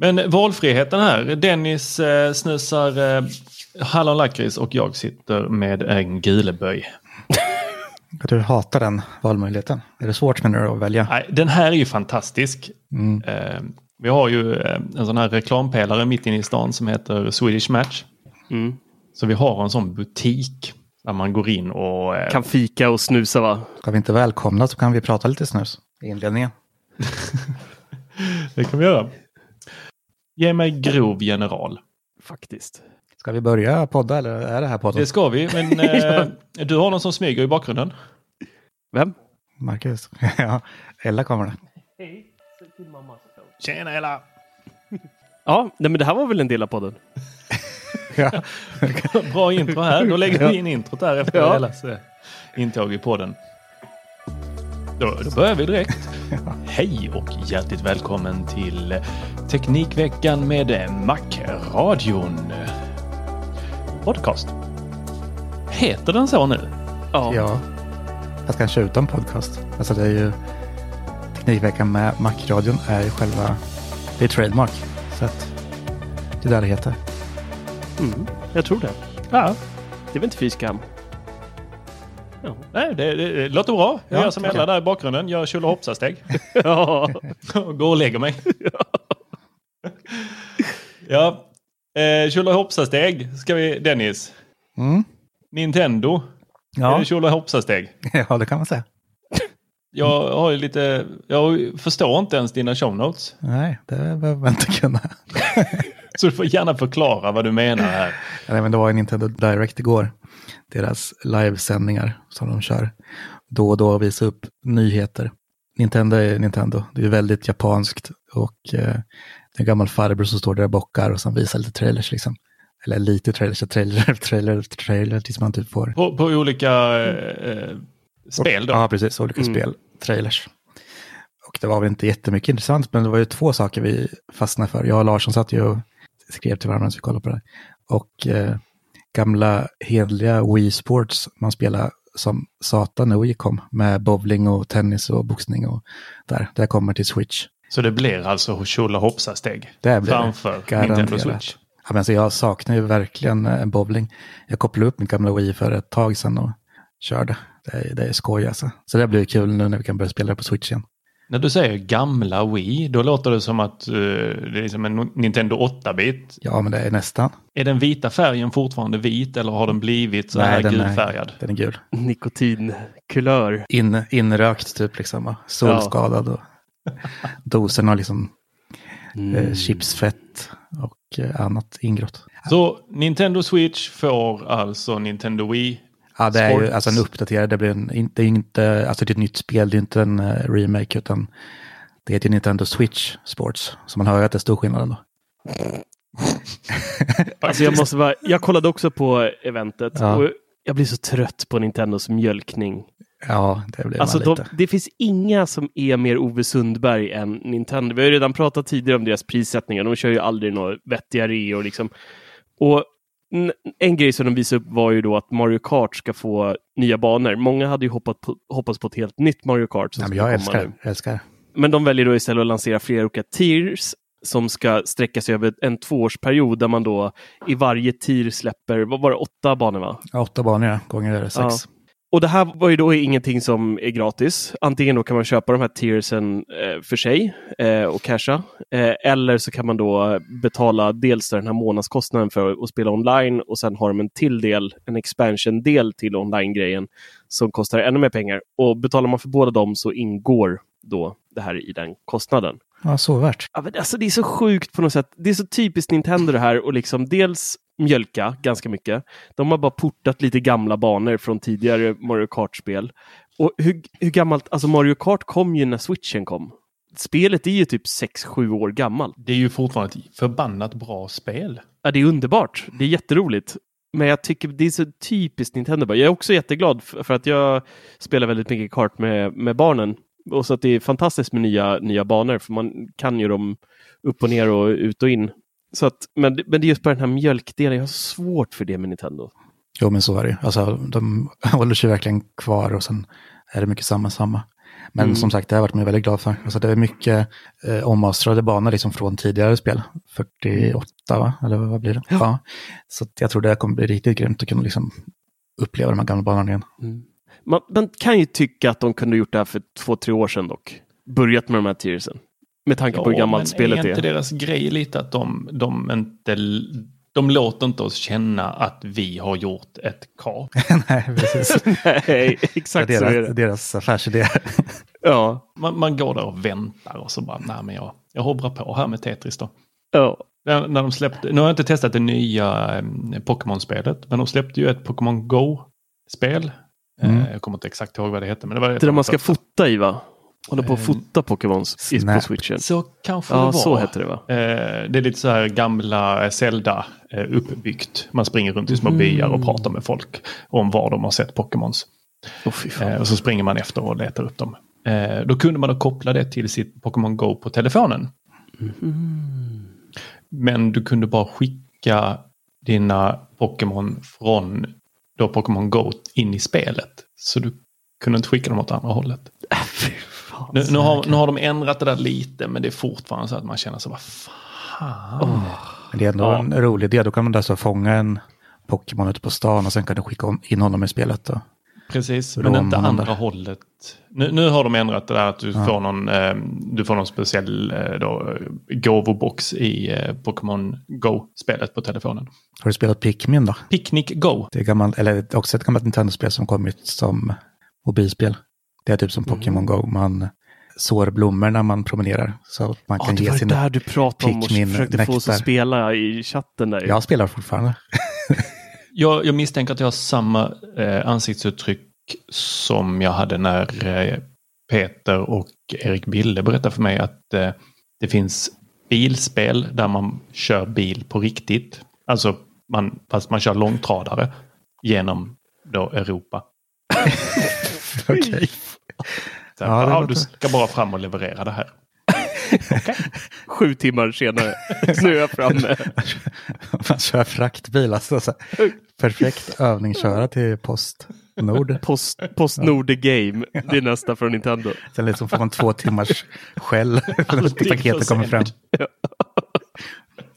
Men valfriheten här. Dennis eh, snusar eh, hallonlakrits och jag sitter med en guleböj. Du hatar den valmöjligheten. Är det svårt menar du att välja? Nej, den här är ju fantastisk. Mm. Eh, vi har ju eh, en sån här reklampelare mitt inne i stan som heter Swedish Match. Mm. Så vi har en sån butik där man går in och... Eh, Kan fika och snusa va? Ska vi inte välkomna så kan vi prata lite snus i inledningen. det kan vi göra. Ge mig grov general. Faktiskt. Ska vi börja podda eller är det här podden? Det ska vi, men eh, du har någon som smyger i bakgrunden. Vem? Marcus? ja, Ella kommer det. Tjena Ella! Ja, nej, men det här var väl en del av podden? Ja. Bra intro här. Då lägger vi in introt där efter Ja. Ellas eh, intåg i podden. Då, då börjar vi direkt. Hej och hjärtligt välkommen till Teknikveckan med Mac-radion. Podcast. Heter den så nu? Ja. ja. Jag ska kanske utan podcast. Alltså det är ju Teknikveckan med Macradion är ju själva, det är trademark. Så att det är där det heter. Mm, jag tror det. Ja. Det är väl inte fy skam? Ja. Nej, det, det, det låter bra. Jag Ja, gör som. Ella där i bakgrunden. Jag tjolahoppsasteg. ja. går och lägger mig. ja. Eh, tjolahoppsasteg ska vi... Dennis. Mm. Nintendo. Är Ja. det tjolahoppsasteg? ja, det kan man säga. Jag har lite... Jag förstår inte ens dina show notes. Nej, det behöver man inte kunna. Så du får gärna förklara vad du menar här. Nej, men det var en Nintendo Direct igår. Deras livesändningar som de kör. Då och då visa upp nyheter. Nintendo är Nintendo. Det är väldigt japanskt och eh, det är en gammal farbror som står där och bockar och som visar lite trailers liksom. Eller lite trailers, trailer, trailer, trailer tills man typ får. På, på olika eh, spel då. Ja, precis. Olika Mm. spel, trailers. Och det var väl inte jättemycket intressant, men det var ju två saker vi fastnade för. Jag och Larsson satt ju och skrev till varandra så vi kollade på det. Och eh, gamla hedliga Wii Sports man spelar som satan när Wii kom. Med bowling och tennis och boxning och där. Det kommer till Switch. Så det blir alltså tjolahoppsasteg Det det. framför Garanterat. Nintendo Switch. Ja, men alltså jag saknar ju verkligen eh, bowling. Jag kopplade upp min gamla Wii för ett tag sedan och körde. Det är, det är skoj alltså. Så det blir kul nu när vi kan börja spela det på Switch igen. När du säger gamla Wii, då låter det som att eh, det är som en Nintendo 8-bit. Ja, men det är nästan. Är den vita färgen fortfarande vit eller har den blivit så här den gulfärgad? Är, den är gul. Nikotinkulör. In, inrökt typ liksom. va? Solskadad och doserna har liksom eh, chipsfett och eh, annat ingrått. Så Nintendo Switch får alltså Nintendo Wii. Ja, det är ju alltså en uppdaterad, det blir en, inte, inte, alltså det är ett nytt spel, det är inte en eh, remake utan det är till Nintendo Switch Sports. Så man hör ju att det är stor skillnad ändå. Alltså jag måste bara, jag kollade också på eventet Ja. och jag blir så trött på Nintendos mjölkning. Ja, det blir Alltså man de, lite. det finns inga som är mer Ove Sundberg än Nintendo. Vi har ju redan pratat tidigare om deras prissättningar. De kör ju aldrig några vettiga reor liksom. Och en grej som de visade upp var ju då att Mario Kart ska få nya banor. Många hade ju hoppat på, hoppats på ett helt nytt Mario Kart. Som Ja, men jag älskar nu. älskar. Men de väljer då istället att lansera flera olika tiers som ska sträcka sig över en tvåårsperiod där man då i varje tier släpper, vad var det, åtta banor va? Ja, Åtta banor ja, gånger sex. Ja. Och det här var ju då ingenting som är gratis. Antingen då kan man köpa de här tiersen eh, för sig eh, och casha. Eh, eller så kan man då betala dels den här månadskostnaden för att spela online och sen har de en till del, en expansion-del till online-grejen som kostar ännu mer pengar. Och betalar man för båda dem så ingår då det här i den kostnaden. Ja, så värt. Ja, alltså, det är så sjukt på något sätt. Det är så typiskt Nintendo det här och liksom dels mjölka ganska mycket. De har bara portat lite gamla banor från tidigare Mario Kart-spel. Och hur, hur gammalt, alltså Mario Kart kom ju när switchen kom. Spelet är ju typ 6-7 år gammalt. Det är ju fortfarande ett förbannat bra spel. Ja, det är underbart. Det är jätteroligt. Men jag tycker det är så typiskt Nintendo. Jag är också jätteglad för att jag spelar väldigt mycket kart med, med barnen. Och så att det är fantastiskt med nya, nya banor för man kan ju dem upp och ner och ut och in. Så att, men, men det är just bara den här mjölkdelen, jag har svårt för det med Nintendo. Jo, men så är det Alltså, de håller sig verkligen kvar och sen är det mycket samma, samma. Men Mm. som sagt, det har varit mig väldigt glad för. Alltså, det är mycket eh, ommastrade banor liksom från tidigare spel. 48, va? Eller vad blir det? Ja. Så att jag tror det kommer bli riktigt grymt att kunna liksom uppleva de här gamla banorna igen. Man, man kan ju tycka att de kunde gjort det här för två, tre år sedan dock. Börjat med de här tiersen. Med tanke på hur gammalt men spelet är är. inte deras grej lite att de, de inte... De låter inte oss känna att vi har gjort ett kap. Nej, precis. Nej, Det är exakt så är deras, det. deras affärsidé. Ja, Man, man går där och väntar och så bara, nej men jag, jag hoppar på här med Tetris då. ja. När, när de släppte, nu har jag inte testat det nya eh, Pokémon-spelet, men de släppte ju ett Pokémon Go-spel. Mm. Eh, jag kommer inte exakt ihåg vad det hette. Men det var Det där man ska fota i va? Hålla på att Eh, fota Pokémons i- på switchen. Så kanske det Ja, var. så hette det va? Eh, det är lite så här gamla Zelda eh, uppbyggt. Man springer runt i små byar och pratar med folk om var de har sett Pokémons. Eh, och så springer man efter och letar upp dem. Då kunde man då koppla det till sitt Pokémon Go på telefonen. Men du kunde bara skicka dina Pokémon från då Pokémon Go in i spelet. Så du kunde inte skicka dem åt andra hållet. Nu, nu, har, nu har de ändrat det där lite men det är fortfarande så att man känner så vad fan. Men det är ändå Ja. en rolig idé. Då kan man alltså fånga en Pokémon ute på stan och sen kan du skicka in honom i spelet. Då. Precis, Rom men inte andra där. hållet. Nu, nu har de ändrat det där att du får någon, eh, du får någon speciell eh, då, gåvobox i eh, Pokémon Go-spelet på telefonen. Har du spelat Pikmin då? Picnic Go. Det är gammalt, eller också ett gammalt Nintendo-spel som kommit som mobilspel. Det är typ som Pokémon Go. Man sår blommor när man promenerar. Så att man Ja, kan det ge var sina... där du pratade om och försökte få oss nektar. att spela i chatten där. Jag spelar fortfarande. Jag, jag misstänker att jag har samma eh, ansiktsuttryck som jag hade när eh, Peter och Erik Bille berättade för mig att eh, det finns bilspel där man kör bil på riktigt. Alltså man, fast man kör långtradare genom då Europa. Okej. Så, Ja, låter- du ska bara fram och leverera det här. Sju timmar senare. så är jag framme. Man kör fraktbil. Alltså, så perfekt övningsköra till Postnord. Post, Postnord the Game. Det är nästa från Nintendo. Sen liksom får man två timmars skäll när paketet kommer fram.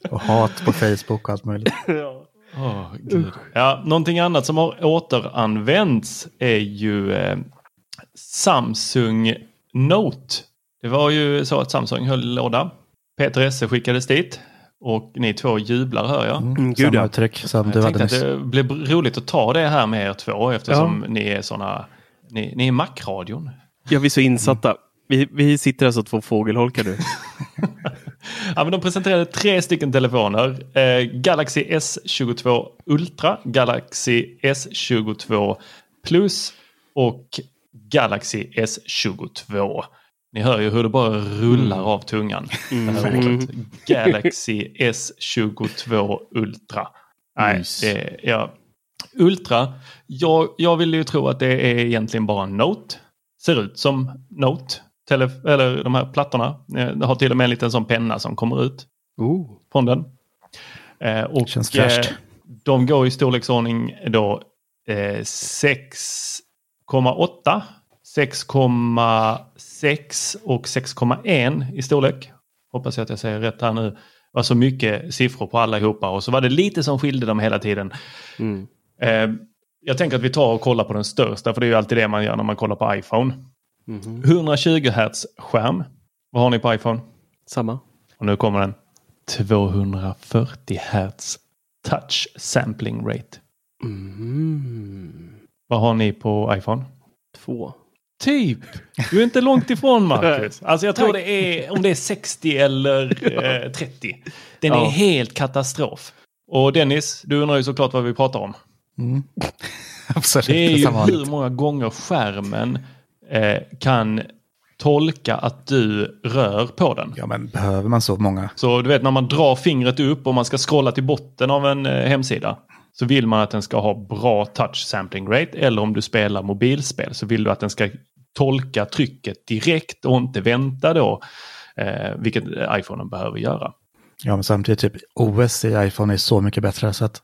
Och hat på Facebook och allt möjligt. Gud. Ja, någonting annat som har återanvänts är ju eh, Samsung Note. Det var ju så att Samsung höll låda. Peter Esse skickades dit och ni två jublar hör jag. Mm, gud, samma ja. uttryck som Jag du hade nyss. det blev roligt att ta det här med er två eftersom ni är såna, ni, ni är Mac-radion. Ja, vi är så insatta. Vi, vi sitter alltså två fågelholkar nu. Ja, men de presenterade tre stycken telefoner. Eh, Galaxy S22 Ultra, Galaxy S22 Plus och Galaxy S22. Ni hör ju hur det bara rullar av tungan. Mm. ordet. Galaxy S22 Ultra. Nej, Mys. det, ja. Ultra, jag, jag vill ju tro att det är egentligen bara Note. Ser ut som Note. Tele, eller de här plattorna. Eh, Det har till och med en liten sån penna som kommer ut Oh. från den. Eh, och Känns eh, de går i storleksordning då eh, 6,8, 6,6 och 6,1 i storlek. Hoppas jag att jag säger rätt här nu. Det var så mycket siffror på allihopa och så var det lite som skilde dem hela tiden. Mm. Eh, Jag tänker att vi tar och kollar på den största, för det är ju alltid det man gör när man kollar på iPhone. Mhm. 120 Hz skärm. Vad har ni på iPhone? Samma. Och nu kommer den. 240 Hz touch sampling rate. Mm. Vad har ni på iPhone? Två. Typ. Du är inte långt ifrån Marcus. Alltså jag tror det är om det är 60 eller eh, 30. Den Ja. är helt katastrof. Och Dennis, du undrar ju såklart vad vi pratar om. Mm. Absolut, Det är ju hur många gånger skärmen eh, kan tolka att du rör på den. Ja, men behöver man så många? Så du vet när man drar fingret upp och man ska scrolla till botten av en eh, hemsida. Så vill man att den ska ha bra touch sampling rate. Eller om du spelar mobilspel så vill du att den ska tolka trycket direkt och inte vänta då. Eh, vilket iPhonen behöver göra. Ja, men samtidigt typ OS i iPhone är så mycket bättre så att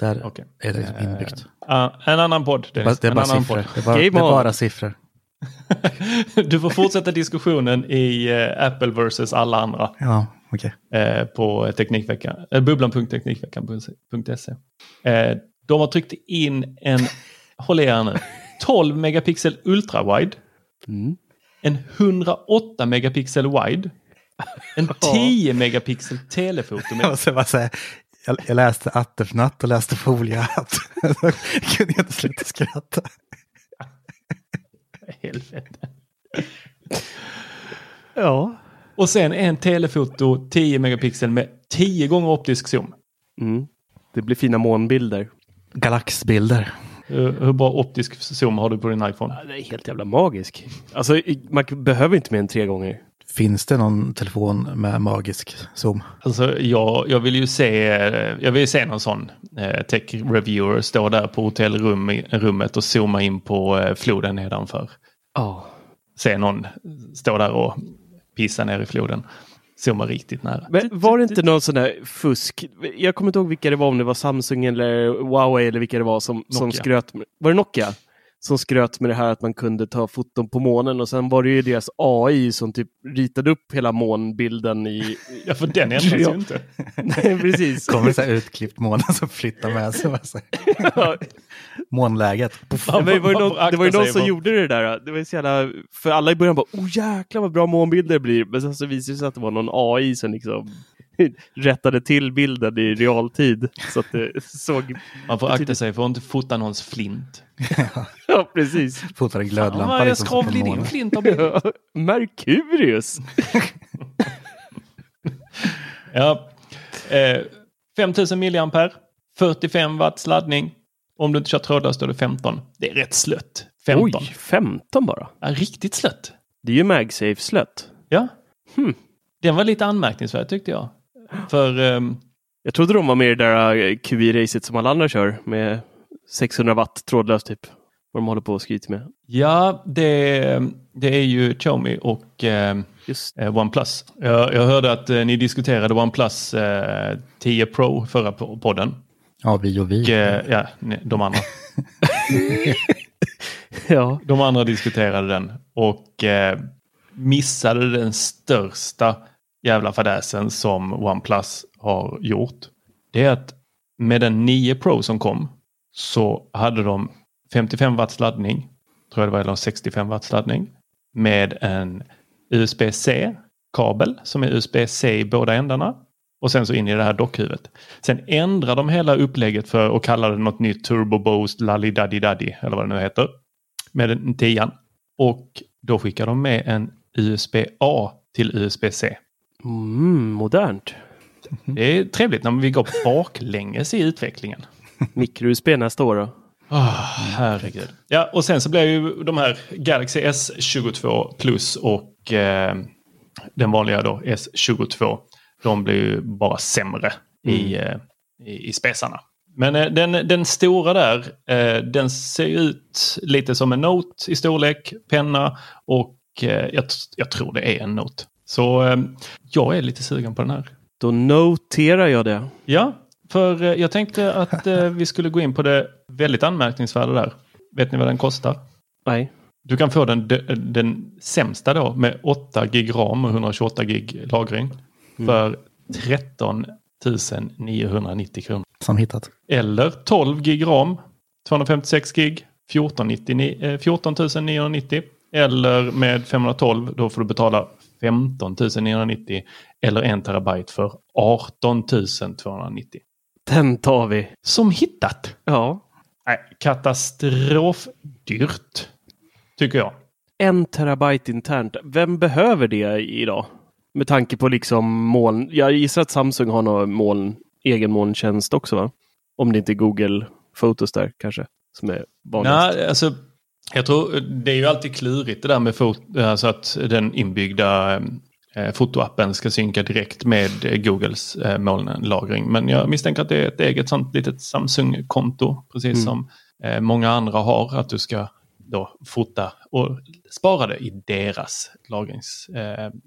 där Okej. är det liksom inbyggt. Ah, en annan podd. Det är Dennis. bara, det är bara annan siffror. podd. Det är bara, det är bara siffror. Du får fortsätta diskussionen i eh, Apple versus alla andra. Ja, okej. eh, på Teknikveckan, eh, bubblan.teknikveckan.se. Eh, de har tryckt in en, håll er nu, 12 megapixel ultrawide, Mm. en 108 megapixel wide, en 10 megapixel telefoto Jag med måste bara säga, jag, jag läste Attersnatt och läste Foliehatt. Så kunde jag inte sluta skratta. helvete. Ja. Och sen en telefoto 10 megapixel med 10 gånger optisk zoom. Mm. Det blir fina månbilder. Galaxbilder. Hur, hur bra optisk zoom har du på din iPhone? Ja, det är helt jävla magisk. Alltså, man behöver inte mer än tre gånger. Finns det någon telefon med magisk zoom? Alltså, jag, jag vill ju se, jag vill se någon sån eh, tech reviewer stå där på hotellrummet och zooma in på eh, floden nedanför. Ja. Se någon stå där och pissa ner i floden. Zooma riktigt nära. Men var det inte någon sån där fusk? Jag kommer inte ihåg vilka det var, om det var Samsung eller Huawei eller vilka det var som, som skröt. Var det Nokia? Som skröt med det här att man kunde ta foton på månen och sen var det ju deras AI som typ ritade upp hela månbilden i... Ja, för den ändras Ja. ju inte. Nej, precis. Kommer så här utklippt månen som flyttar med sig? Ja, Månläget. Men det var ju någon, det var ju någon som gjorde det där. Det var ju så jävla, för alla i början bara oh jäklar vad bra månbilder det blir. Men sen så visade det sig att det var någon AI som liksom rättade till bilden i realtid. Så att det såg... Man får akta sig för att inte fota någons flint. Ja, precis. Fotar en glödlampa. Fan, jag liksom, på skrovlig din flint har blivit. Merkurius! Ja. Eh, 5000 milliampere, 45 watts laddning. Om du inte kör trådlöst då är det 15. Det är rätt slött. 15. Oj, 15 bara. Ja, riktigt slött. Det är ju MagSafe-slött. Ja. Hmm. Den var lite anmärkningsvärd tyckte jag. För ehm, Jag trodde de var med i det där eh, QI-racet som alla andra kör med 600 watt trådlöst typ. Vad de håller på och skryter med. ja, det, det är ju Xiaomi och ehm, Just eh, OnePlus. Jag, jag hörde att eh, ni diskuterade OnePlus eh, 10 Pro förra po- podden. Ja, vi och vi. Och, eh, ja, nej, de andra. Ja. De andra diskuterade den och eh, missade den största jävla fadäsen som OnePlus har gjort. Det är att med den 9 Pro som kom så hade de 55 watts laddning, tror jag det var, eller 65 watts laddning, med en USB-C kabel som är USB-C i båda ändarna och sen så in i det här dockhuvudet. Sen ändrar de hela upplägget för att kalla det något nytt Turbo Boost Lalli Daddy Daddy eller vad det nu heter med den tian. Och då skickar de med en USB-A till USB-C. Mm, modernt. Det är trevligt när vi går baklänges i utvecklingen. Micro-USB nästa år då. Oh, herregud. Ja, och sen så blir ju de här Galaxy S22 Plus och eh, den vanliga då S22. De blir ju bara sämre i, eh, i, i spesarna. Men eh, den, den stora där, eh, den ser ut lite som en Note i storlek, penna och eh, jag, jag tror det är en Note. Så eh, jag är lite sugen på den här. Då noterar jag det. Ja, för eh, jag tänkte att eh, vi skulle gå in på det väldigt anmärkningsvärda där. Vet ni vad den kostar? Nej. Du kan få den, den sämsta då med 8 gig ram och 128 gig lagring för 13 990 kronor. Som hittat. Eller 12 gig ram, 256 gig 14, eh, 14 990. Eller med 512 då får du betala 15 990. Eller en terabyte för 18 290. Den tar vi. Som hittat. Ja. Nej, katastrofdyrt. Tycker jag. En terabyte internt. Vem behöver det idag? Med tanke på liksom moln. Jag gissar att Samsung har någon moln, egen molntjänst också va? Om det inte är Google Photos där kanske. Som är vanligast. Nej, alltså, jag tror det är ju alltid klurigt det där med fot alltså att den inbyggda eh, fotoappen ska synka direkt med Googles eh, molnlagring. Men jag misstänker att det är ett eget sånt litet Samsung-konto, precis Mm. som eh, många andra har, att du ska då fota och spara det i deras lagrings...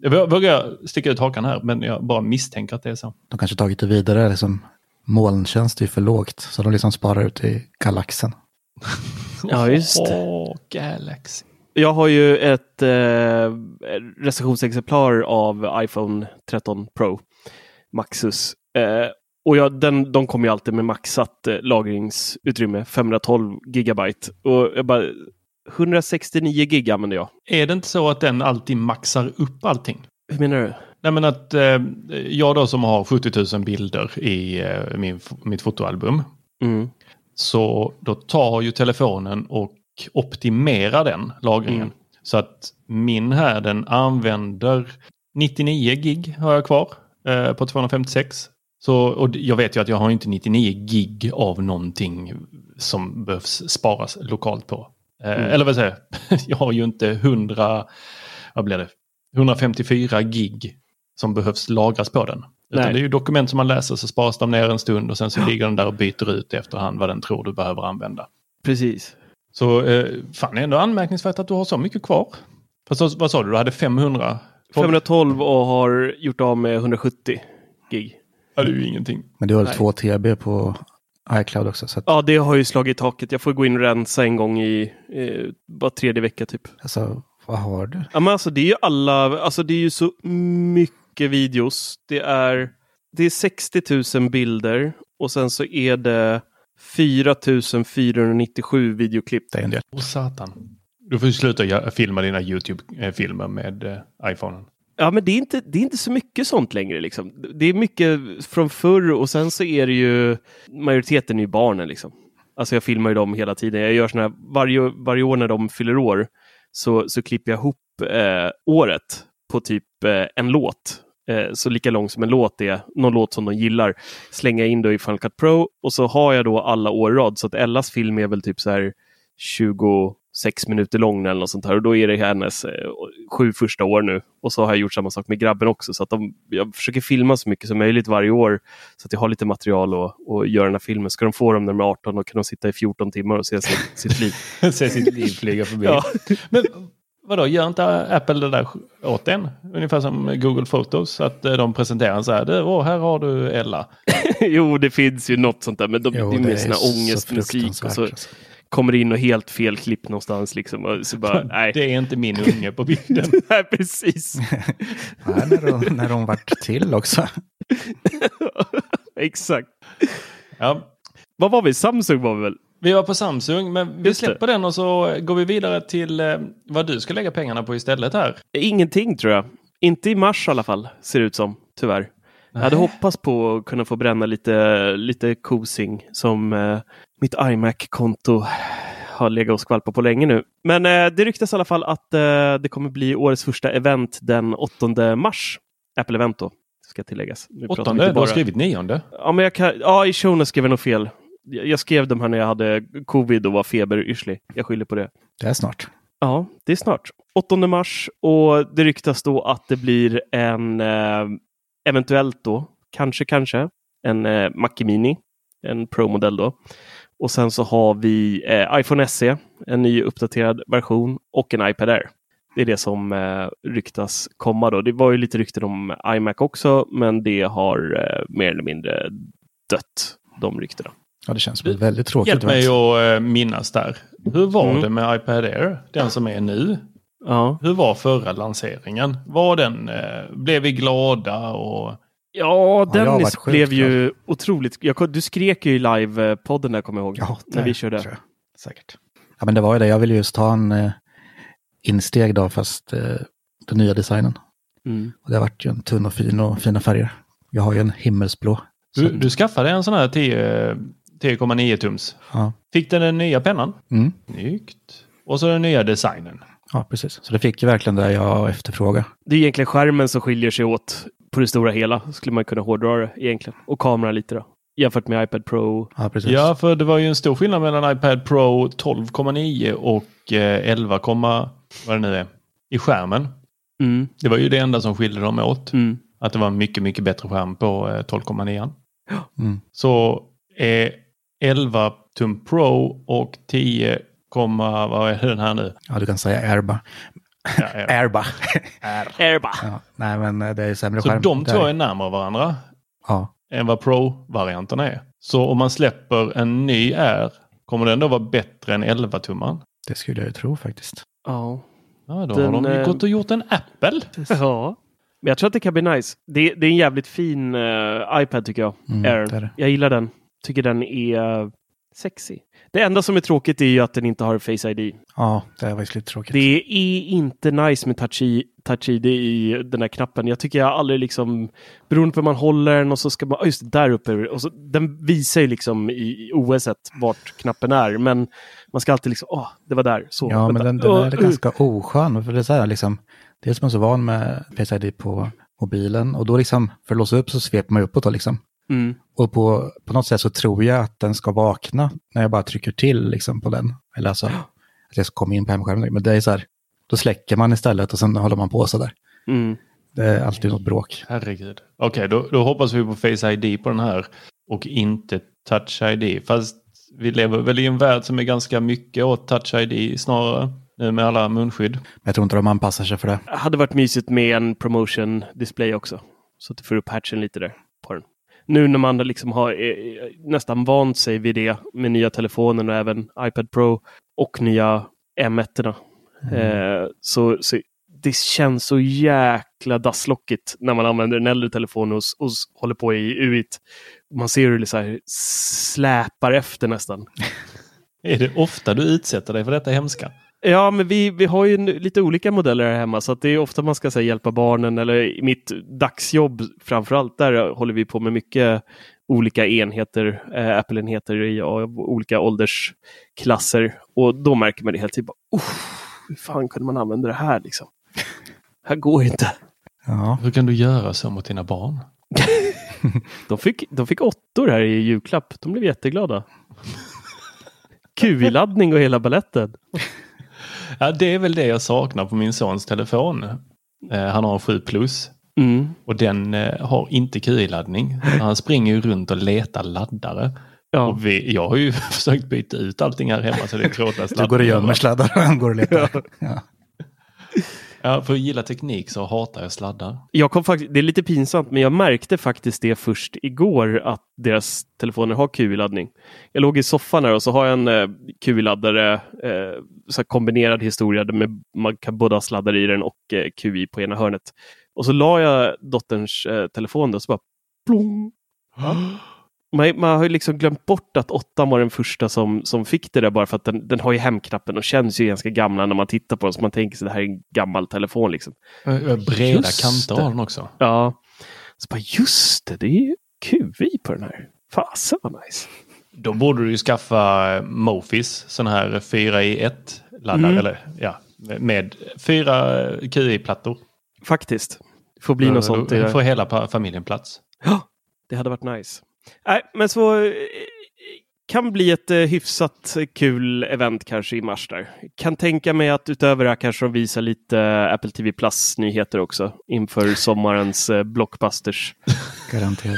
Jag vågar sticka ut hakan här, men jag bara misstänker att det är så. De kanske tagit det vidare, liksom, molntjänst är för lågt. Så de liksom sparar ut i galaxen. Ja, just det. Åh, Galaxy. Jag har ju ett eh, recensionsexemplar av iPhone 13 Pro Maxus. Eh, och jag, den, de kommer ju alltid med maxat eh, lagringsutrymme, 512 gigabyte. Och jag bara, 169 gig använder jag. Är det inte så att den alltid maxar upp allting? Hur menar du? Nej men att eh, jag då som har 70 000 bilder i eh, min, mitt fotoalbum. Mm. Så då tar ju telefonen och optimerar den lagringen. Mm. Så att min här den använder 99 gig har jag kvar eh, på 256. Så, och jag vet ju att jag har inte 99 gig av någonting som behövs sparas lokalt på. Eh, Mm. Eller vad säger jag? Jag har ju inte 100, vad blir det? 154 gig som behövs lagras på den. Utan Nej. det är ju dokument som man läser så sparas de ner en stund och sen så ligger den där och byter ut efterhand vad den tror du behöver använda. Precis. Så eh, fan det är ändå anmärkningsvärt att du har så mycket kvar. Fast vad sa du, du hade 500? 512 och har gjort av med 170 gig. Ja, det är ju ingenting. Men du har Nej. 2 TB på iCloud också. Så att, Ja, det har ju slagit taket. Jag får gå in och rensa en gång i eh, bara tredje vecka typ. alltså, vad har du? Ja, men alltså det är ju alla, alltså det är ju så mycket videos. Det är, det är 60 000 bilder och sen så är det 4 497 videoklipp. Det är en del. Åh satan. Du får ju sluta filma dina YouTube-filmer med eh, iPhonen. Ja, men det är, inte, det är inte så mycket sånt längre. Liksom. Det är mycket från förr och sen så är det ju majoriteten är ju barnen. Liksom. Alltså jag filmar ju dem hela tiden. Jag gör såna här, varje, varje år när de fyller år så, så klipper jag ihop eh, året på typ eh, en låt. Eh, så lika lång som en låt är, någon låt som de gillar, slänger jag in då i Final Cut Pro och så har jag då alla år i rad. Så att Ellas film är väl typ så här 26 minuter lång eller något sånt här. Och då är det hennes eh, sju första år nu. Och så har jag gjort samma sak med grabben också. Så att de, jag försöker filma så mycket som möjligt varje år. Så att jag har lite material och, och göra den här filmen. Ska de få dem när de är 18 och kan de sitta i 14 timmar och se sitt, sitt liv. Se sitt liv flyga förbi. Ja. Men vadå, gör inte Apple det där åt en? Ungefär som Google Photos. Att eh, de presenterar så här, "Det- åh, här har du Ella. jo, det finns ju något sånt där. Men de, Jo, det är mer sån så här ångestmusik. Och fruktansvärt, så alltså. kommer det in och helt fel klipp någonstans. Liksom, och så bara, nej. Det är inte min unge på bilden. nej, precis. Nej, när, de, när de vart till också. Exakt. Ja. Vad var vi? Samsung var vi väl? Vi var på Samsung, men vi Just det. släpper den och så går vi vidare till eh, vad du ska lägga pengarna på istället här. Ingenting tror jag. Inte i mars i alla fall, ser det ut som. Tyvärr. Jag hade hoppats på att kunna få bränna lite, lite kosing som eh, mitt iMac-konto har legat och skvalpat på länge nu. Men eh, det ryktas i alla fall att eh, det kommer bli årets första event den 8 mars. Apple Event då, ska tilläggas. Nu Åttonde, du har bara- skrivit nionde. Ja, men jag kan, ja, i showen skrev jag nog fel. Jag skrev de här när jag hade covid och var feberyrslig. Jag skyller på det. Det är snart. Ja, det är snart. 8 mars och det ryktas då att det blir en eh, eventuellt då, kanske kanske, en eh, Mac Mini, en Pro-modell då. Och sen så har vi eh, iPhone SE, en ny uppdaterad version och en iPad Air. Det är det som eh, ryktas komma då. Det var ju lite rykten om iMac också, men det har eh, mer eller mindre dött, de ryktena. Ja, det känns ett väldigt tråkigt. Hjälp mig att eh, minnas där. Hur var Mm. det med iPad Air, den som är nu? Ja, Hur var lanseringen? Var den, eh, blev vi glada och... Ja, Dennis sjukt blev ju otroligt... Jag, du skrek ju i live-podden där, kommer jag ihåg. Ja, när det vi körde. tror jag. säkert. Ja, men det var ju det. Jag ville just ta en eh, insteg då, fast eh, den nya designen. Mm. Och det har varit ju en tunn och fin och fina färger. Jag har ju en himmelsblå. Du, du skaffade en sån här 10 10,9 tums. ja. Fick den den nya pennan? Mm. Snyggt. Och så den nya designen. ja, precis. Så det fick ju verkligen det jag efterfrågade. Det är egentligen skärmen som skiljer sig åt på det stora hela, skulle man kunna hårdra det egentligen. Och kameran lite då. Jämfört med iPad Pro. Ja, precis. Ja, för det var ju en stor skillnad mellan iPad Pro 12,9 och eh, 11, vad det nu är, i skärmen. Mm. Det var ju det enda som skilde dem åt. Mm. Att det var en mycket, mycket bättre skärm på eh, 12,9. Mm. Så är 11 tum Pro och 10, vad är den här nu? Ja, du kan säga Airba. Ja. Airba. Airba. ja. Nej, men eh, det är sämre Så skärm. de två är närmare varandra Ja, än vad Pro-varianten är. Så om man släpper en ny Air, kommer den då vara bättre än 11-tummaren? det skulle jag ju tro faktiskt. Ja. Ja, då Den, har de ju eh, gått och gjort en Apple. ja. Men jag tror att det kan bli nice. Det, det är en jävligt fin eh, iPad tycker jag. Mm, Air. det är det. Jag gillar den. Tycker den är sexy. Det enda som är tråkigt är ju att den inte har Face ID. Ja, det var ju lite tråkigt. Det är inte nice med Touch, touch ID i den här knappen. Jag tycker jag aldrig liksom, beroende på hur man håller den och så ska man, just där uppe. Och så, den visar ju liksom i, OS vart knappen är, men man ska alltid liksom, åh, det var där. Så, Ja, men vänta. den, den Åh, är uh. ganska oskön. För det är så här, liksom, dels är man så van med Face ID på mobilen och då liksom, för att låsa upp så sveper man uppåt då liksom. Mm. Och på, på något sätt så tror jag att den ska vakna när jag bara trycker till liksom på den. Eller alltså att jag ska komma in på hemskärmen. Men det är så här, då släcker man istället och sen håller man på så där. Mm. Det är alltid något bråk. Herregud. Okej, då, då hoppas vi på Face ID på den här och inte Touch ID. Fast vi lever väl i en värld som är ganska mycket åt Touch ID snarare. Nu med alla munskydd. Men jag tror inte de anpassar sig för det. hade varit mysigt med en promotion display också. Så att du får upp hatchen lite där på den. Nu när man liksom har eh, nästan vant sig vid det med nya telefonen och även iPad Pro och nya M1. Eh, så, så det känns så jäkla dasslockigt när man använder en äldre telefon och, och håller på i UIT. Man ser hur det så här släpar efter nästan. Är det ofta du utsätter dig för detta hemska? Ja, men vi, vi har ju lite olika modeller här hemma så att det är ofta man ska säga, hjälpa barnen eller i mitt dagsjobb framförallt. Där håller vi på med mycket olika enheter, äh, Apple-enheter i av olika åldersklasser. Och då märker man det helt typ, hur fan kunde man använda det här liksom? här går inte. Ja, Hur kan du göra så mot dina barn? De fick, de fick åttor här i julklapp. De blev jätteglada. QI-laddning och hela balletten. Ja, det är väl det jag saknar på min sons telefon. Eh, han har en 7 plus Mm. och den eh, har inte QI-laddning. Han springer ju runt och letar laddare. Ja. Och vi, jag har ju försökt byta ut allting här hemma så det är trådlös du går och gömmer sladdar och han går och letar. Ja. Ja, för att gilla teknik så hatar jag sladdar. Jag kom faktiskt, det är lite pinsamt, men jag märkte faktiskt det först igår att deras telefoner har QI-laddning. Jag låg i soffan här och så har jag en eh, QI-laddare, eh, så här kombinerad historia där med, man kan både ha sladdar i den och eh, QI på ena hörnet. Och så la jag dotterns eh, telefon där och så bara plong. Man, man har ju liksom glömt bort att åttan var den första som, som fick det där bara för att den, den har ju hemknappen och känns ju ganska gamla när man tittar på den. Så man tänker sig det här är en gammal telefon liksom. Eh, Breda Just kanter har den också. Ja. Så bara just det, det är ju QI på den här. Fasen vad nice. Då borde du ju skaffa eh, Mofis, sån här 4 i 1 laddare. Mm. Eller, ja, med fyra eh, QI-plattor. Faktiskt. Det får bli något sånt. Då Det, får hela familjen plats. Ja, det hade varit nice. Nej, men så eh, kan bli ett eh, hyfsat kul event kanske i mars där. Kan tänka mig att utöver det här kanske de visar lite eh, Apple TV Plus nyheter också inför sommarens eh, blockbusters. Garanterat.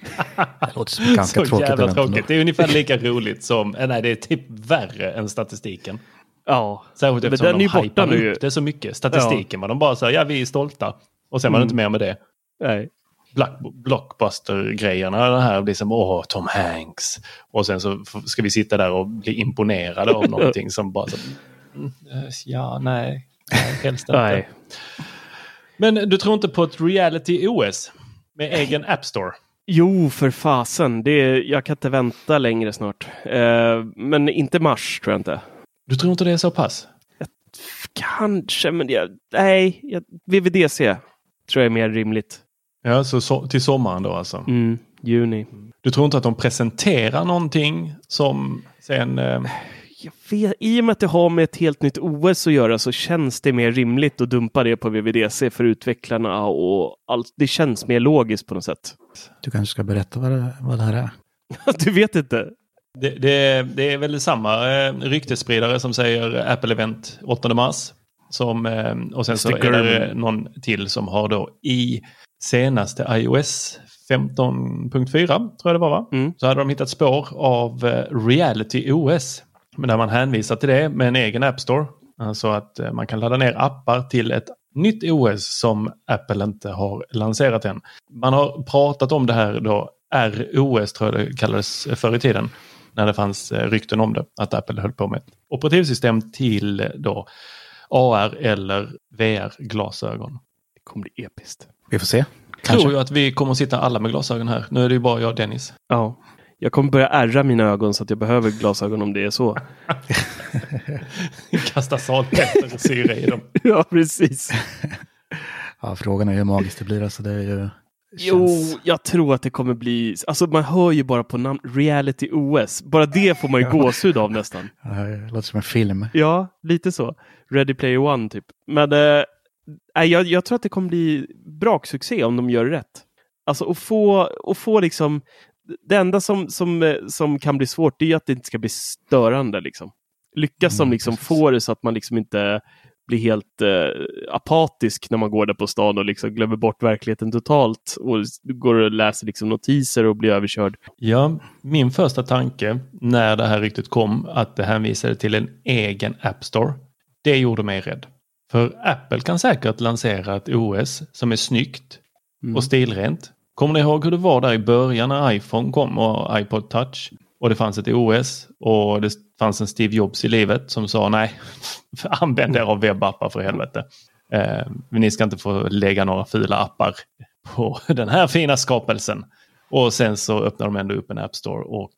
Det låter som ganska så tråkigt jävla tråkigt. Det är ungefär lika roligt som, nej det är typ värre än statistiken. Ja, Särskilt Men den är ju borta nu upp det så mycket. Statistiken, men de bara säger ja vi är stolta. Och sen var det Mm. inte mer med det. nej. Black- Blockbuster-grejerna, det här blir som åh Tom Hanks. Och sen så ska vi sitta där och bli imponerade av någonting som bara så, ja nej, nej helst inte. nej. Men du tror inte på ett reality OS med egen App Store? Jo, för fasen. Det är, jag kan inte vänta längre snart. Eh, men inte mars tror jag inte. Du tror inte det är så pass? Kanske, men jag, nej. Jag, VVDC tror jag är mer rimligt. Ja, så, så till sommaren då alltså? Mm, juni. Du tror inte att de presenterar någonting som sen... Eh... Jag vet, I och med att det har med ett helt nytt OS att göra så känns det mer rimligt att dumpa det på VVDC för utvecklarna och allt. Det känns mer logiskt på något sätt. Du kanske ska berätta vad det, vad det här är? du vet inte? Det, det, det är väl samma eh, ryktesspridare som säger Apple Event 8 mars. Som, eh, och sen så är det någon till som har då i senaste iOS 15.4 tror jag det var va? Mm. Så hade de hittat spår av eh, Reality OS. Där man hänvisar till det med en egen App Store. Alltså att eh, man kan ladda ner appar till ett nytt OS som Apple inte har lanserat än. Man har pratat om det här då, ROS tror jag det kallades förr i tiden. När det fanns rykten om det, att Apple höll på med ett operativsystem till då AR eller VR-glasögon. Det kommer bli episkt. Vi får se. Kanske. tror ju att vi kommer att sitta alla med glasögon här. Nu är det ju bara jag och Dennis. Ja. Jag kommer börja ärra mina ögon så att jag behöver glasögon om det är så. Kasta salpeter och syra i dem. ja, precis. ja, frågan är hur magiskt det blir. Alltså det är ju... Jo, jag tror att det kommer bli, alltså man hör ju bara på namn Reality OS. Bara det får man ju gåshud av nästan. Ja, det låter som en film. Ja, lite så. Ready Player One typ. Men äh, jag, jag tror att det kommer bli braksuccé om de gör rätt. Alltså att få, att få liksom, det enda som, som, som kan bli svårt är att det inte ska bli störande. Liksom. Lyckas de mm, liksom få det så att man liksom inte blir helt eh, apatisk när man går där på stan och liksom glömmer bort verkligheten totalt och går och läser liksom notiser och blir överkörd. Ja, min första tanke när det här ryktet kom att det hänvisade till en egen App Store. Det gjorde mig rädd. För Apple kan säkert lansera ett OS som är snyggt mm. och stilrent. Kommer ni ihåg hur det var där i början när iPhone kom och iPod touch? Och det fanns ett OS och det fanns en Steve Jobs i livet som sa nej, använd er av webbappar för helvete. Eh, ni ska inte få lägga några fula appar på den här fina skapelsen. Och sen så öppnade de ändå upp en App Store och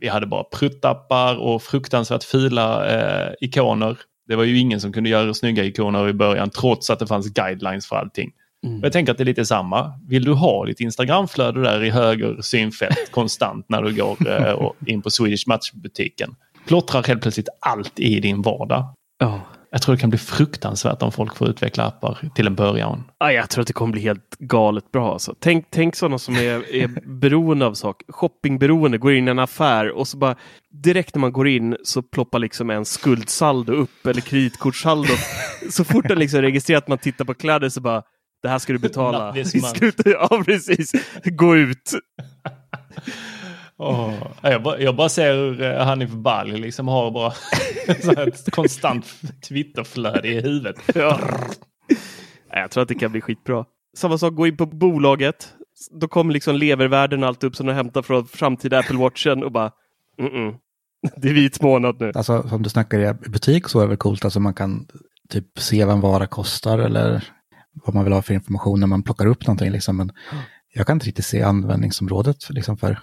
vi hade bara pruttappar och fruktansvärt fula eh, ikoner. Det var ju ingen som kunde göra snygga ikoner i början trots att det fanns guidelines för allting. Mm. Jag tänker att det är lite samma. Vill du ha ditt Instagramflöde där i höger synfält konstant när du går eh, in på Swedish Match-butiken? Plottrar helt plötsligt allt i din vardag. Oh. Jag tror det kan bli fruktansvärt om folk får utveckla appar till en början. Ja, jag tror att det kommer bli helt galet bra. Alltså. Tänk, tänk sådana som är, är beroende av saker. Shoppingberoende, går in i en affär och så bara direkt när man går in så ploppar liksom en skuldsaldo upp eller kreditkortssaldo. så fort den liksom registrerar att man tittar på kläder så bara det här ska du betala i slutet. Ja, precis. Gå ut. Oh, jag, bara, jag bara ser hur eh, Hanif Bali liksom har bara ett konstant Twitterflöde i huvudet. Ja. Jag tror att det kan bli skitbra. Samma sak, gå in på bolaget. Då kommer liksom levervärden och allt upp som du hämtar från framtida Apple Watchen och bara mm -mm. Det är vit månad nu. Alltså som du snackar i butik så är det väl coolt. Alltså man kan typ se vad en vara kostar eller vad man vill ha för information när man plockar upp någonting. Liksom. Men jag kan inte riktigt se användningsområdet liksom, för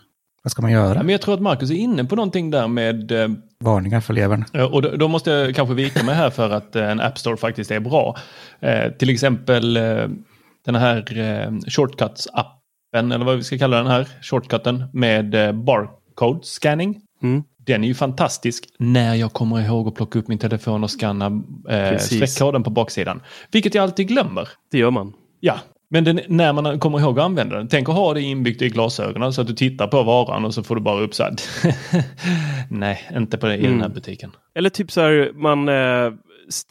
vad ska man göra? Men jag tror att Marcus är inne på någonting där med... Eh, Varningar för levern. Och då, då, måste jag kanske vika mig här för att eh, en App Store faktiskt är bra. Eh, till exempel eh, den här eh, Shortcuts-appen, eller vad vi ska kalla den här, shortcutten med eh, barcode scanning. Mm. Den är ju fantastisk när jag kommer ihåg att plocka upp min telefon och scanna eh, streckkoden på baksidan. Vilket jag alltid glömmer. Det gör man. Ja, men den, när man kommer ihåg att använda den. Tänk att ha det inbyggt i glasögonen så att du tittar på varan och så får du bara upp så här. Nej, inte på det, i mm. den här mm. butiken. Eller typ så här, man äh,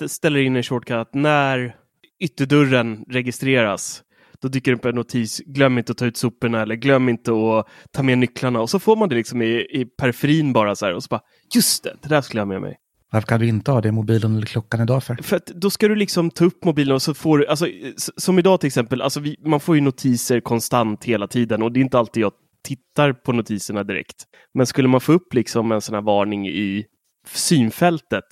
ställer in en shortcut när ytterdörren registreras. Då dyker det upp en notis, glöm inte att ta ut soporna eller glöm inte att ta med nycklarna. Och så får man det liksom i, i periferin bara så här och så bara, just det, det där skulle jag ha med mig. Varför kan du inte ha det i mobilen eller klockan idag för? För att då ska du liksom ta upp mobilen och så får du, alltså, som idag till exempel, alltså vi, man får ju notiser konstant hela tiden och det är inte alltid jag tittar på notiserna direkt. Men skulle man få upp liksom en sån här varning i synfältet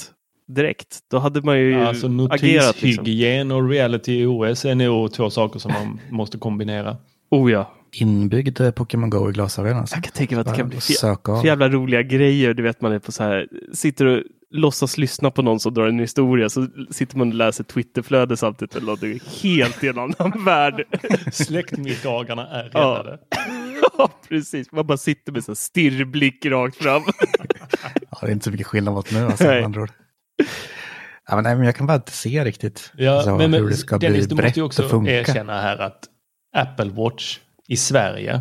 direkt, då hade man ju alltså, agerat. Notishygien liksom. och reality OS är nog två saker som man måste kombinera. Oh ja. Inbyggd eh, Pokémon Go i glasögonen. Alltså. Jag kan tänka mig att det kan bli av. för jävla roliga grejer. Du vet man är på så här, sitter och låtsas lyssna på någon som drar en historia så sitter man och läser Twitterflöde samtidigt eller någonting helt i en annan värld. Släktmiddagarna är Ja. räddade. ja, precis. Man bara sitter med stirrblick rakt fram. Ja, det är inte så mycket skillnad mot nu. Alltså, Nej. andra ja, men, nej, men jag kan bara inte se riktigt Ja, alltså, men, men hur det ska Dennis, bli du måste ju också och funka. erkänna här att Apple Watch i Sverige,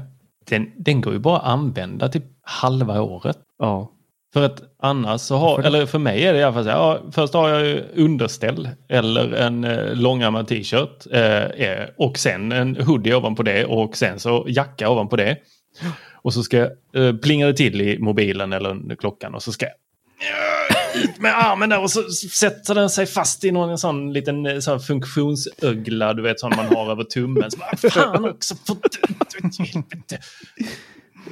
den, den går ju bara att använda typ halva året. Ja. För att annars så har, eller för mig är det i alla fall så här, ja, först har jag ju underställ eller en eh, långärmad t-shirt eh, eh, och sen en hoodie ovanpå det och sen så jacka ovanpå det. Och så ska eh, plinga det till i mobilen eller klockan och så ska jag ut med armen där och så sätter den sig fast i någon sån liten eh, sån funktionsögla du vet som man har över tummen. Så bara, fan också, för.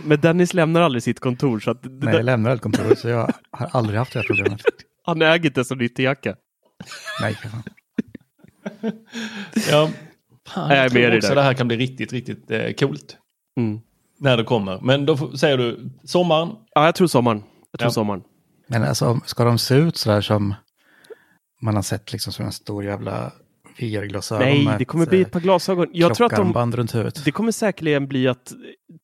Men Dennis lämnar aldrig sitt kontor så att det Nej, där, jag lämnar ett kontor så jag har aldrig haft det här problemet. han äger inte ens en ytterjacka. Nej, Ja, fan, Jag är jag med tror också där. det här kan bli riktigt, riktigt eh, coolt. Mm. När det kommer. Men då får- säger du sommaren. Ja, jag tror sommaren. Jag tror Ja. sommaren. Men alltså, ska de se ut sådär som man har sett liksom som en stor jävla VR-glasögon Nej, det kommer bli ett par glasögon. Jag tror att de, runt huvudet? det kommer säkerligen bli att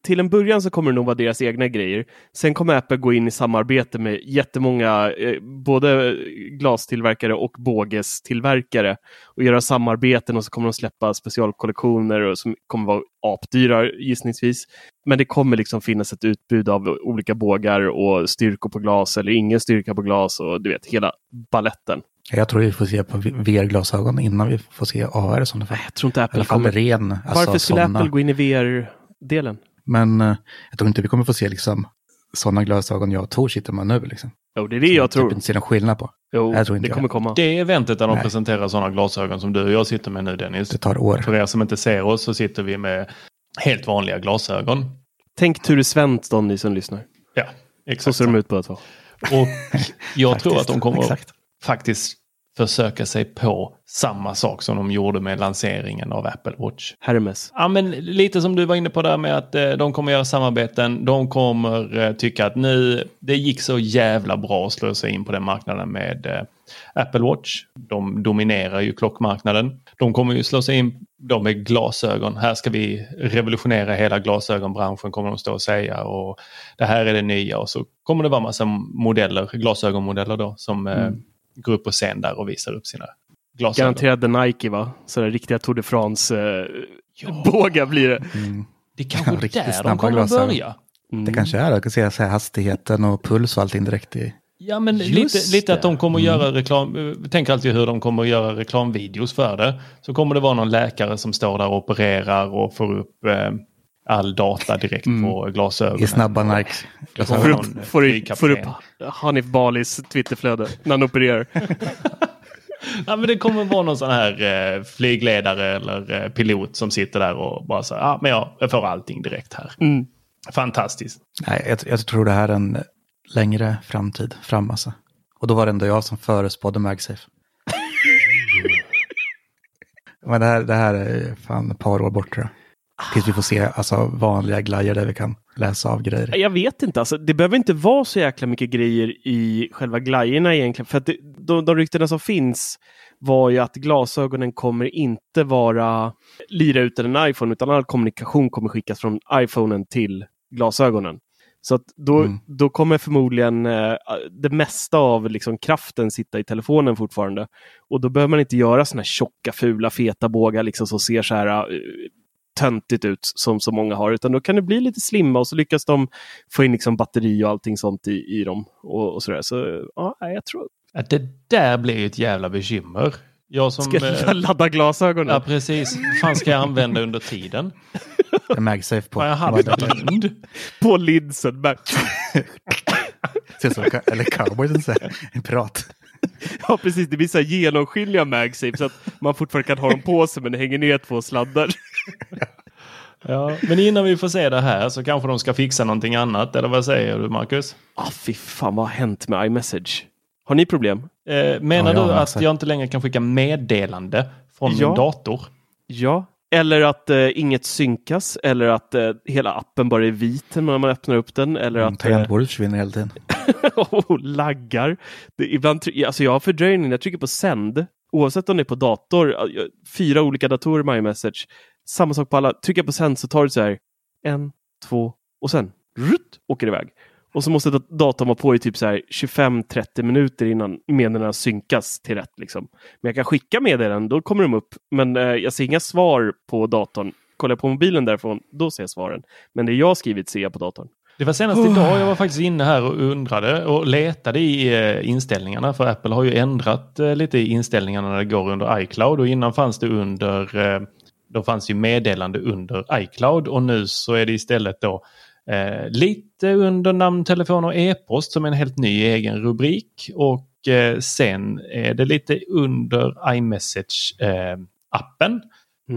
till en början så kommer det nog vara deras egna grejer. Sen kommer Apple gå in i samarbete med jättemånga, eh, både glastillverkare och bågestillverkare och göra samarbeten och så kommer de släppa specialkollektioner och som kommer vara apdyra gissningsvis. Men det kommer liksom finnas ett utbud av olika bågar och styrkor på glas eller ingen styrka på glas och du vet hela balletten. Jag tror vi får se på VR-glasögon innan vi får se AR sådana fall. Jag tror inte Apple kommer... ren. Alltså, Varför skulle såna. Apple gå in i VR-delen? Men eh, jag tror inte vi kommer få se liksom sådana glasögon jag och Tor sitter med nu. Liksom. Jo, det är det jag Typ tror. inte ser någon skillnad på. Jo, Jag tror inte det det. kommer komma. Det eventet där de Nej. presenterar sådana glasögon som du och jag sitter med nu Dennis. Det tar år. För er som inte ser oss så sitter vi med helt vanliga glasögon. Tänk Ture Svensson, ni som lyssnar. Ja, Så exakt. ser de ut båda två. Och jag tror att de kommer Exakt. Faktiskt försöka sig på samma sak som de gjorde med lanseringen av Apple Watch. Hermes. Ja, men lite som du var inne på där med att eh, de kommer göra samarbeten. De kommer eh, tycka att nu, det gick så jävla bra att slå sig in på den marknaden med eh, Apple Watch. De dominerar ju klockmarknaden. De kommer ju slå sig in då med glasögon. Här ska vi revolutionera hela glasögonbranschen kommer de stå och säga. Och det här är det nya och så kommer det vara massa modeller, glasögonmodeller då som eh, går upp på scen där och visar upp sina glasögon. Garanterade Nike va? Sådana riktiga Tour de France-bågar blir det. Mm. Det är kanske Riktigt där de kommer att börja. Mm. Det kanske är det. Jag kan se så här hastigheten och puls och allting direkt i. Ja men Just lite, lite att de kommer att göra reklam. eh, Tänk alltid hur de kommer att göra reklamvideos för det. Så kommer det vara någon läkare som står där och opererar och får upp eh, all data direkt på glasögonen. I snabba Och- Får upp, får, upp, flygkapten. får upp Hanif Balis Twitterflöde när han opererar. Ja, men det kommer vara någon sån här eh, flygledare eller eh, pilot som sitter där och bara säger ja men jag, jag får allting direkt här. Mm. Fantastiskt. Nej, jag, jag tror det här är en längre framtid fram alltså. Och då var det ändå jag som förespådde MagSafe. Men det här, det här är fan ett par år bort tror jag. Tills vi får se alltså, vanliga glajjor där vi kan läsa av grejer. Jag vet inte, alltså, det behöver inte vara så jäkla mycket grejer i själva glajjorna egentligen. För att det, de, de ryktena som finns var ju att glasögonen kommer inte vara lira ut en iPhone utan all kommunikation kommer skickas från iPhonen till glasögonen. Så då, Mm. då kommer förmodligen eh, det mesta av liksom, kraften sitta i telefonen fortfarande. Och då behöver man inte göra såna här tjocka, fula, feta bågar liksom, som ser så här eh, töntigt ut som så många har, utan då kan det bli lite slimma och så lyckas de få in liksom batteri och allting sånt i, i dem. Och, och sådär. Så ja, jag tror... Att det där blir ju ett jävla bekymmer. Jag som... Ska eh, jag ladda glasögonen? Ja precis. Fan ska jag använda under tiden? En MagSafe på. Jag det? blind? På linsen. Bara- Ser ut som Eller cowboysen säger. En pirat. Ja, precis. Det blir så här genomskinliga MagSafe så att man fortfarande kan ha dem på sig men det hänger ner två sladdar. Ja, men innan vi får se det här så kanske de ska fixa någonting annat. Eller vad säger du Marcus? Ah, fy fan, vad har hänt med iMessage? Har ni problem? Eh, menar Ja, du att sett. jag inte längre kan skicka meddelande från Ja. min dator? Ja. Eller att eh, inget synkas, eller att eh, hela appen bara är vit när man öppnar upp den. Eller Mm, att... eh, Tangentbordet försvinner hela tiden. och laggar. Det, ibland, alltså jag har fördröjning när jag trycker på sänd, oavsett om det är på dator, eh, fyra olika datorer med iMessage, samma sak på alla. Trycker jag på sänd så tar det så här en, två och sen rutt, åker det iväg. Och så måste dat- datorn vara på i typ så här 25-30 minuter innan meddelandena synkas till rätt. Liksom. Men jag kan skicka meddelanden, då kommer de upp. Men eh, jag ser inga svar på datorn. Kollar jag på mobilen därifrån, då ser jag svaren. Men det jag har skrivit ser jag på datorn. Det var senast idag jag var faktiskt inne här och undrade och letade i eh, inställningarna. För Apple har ju ändrat eh, lite i inställningarna när det går under iCloud. Och innan fanns det under, eh, då fanns ju meddelande under iCloud. Och nu så är det istället då eh, lite under namn, telefon och e-post som en helt ny egen rubrik. Och eh, sen är det lite under iMessage-appen.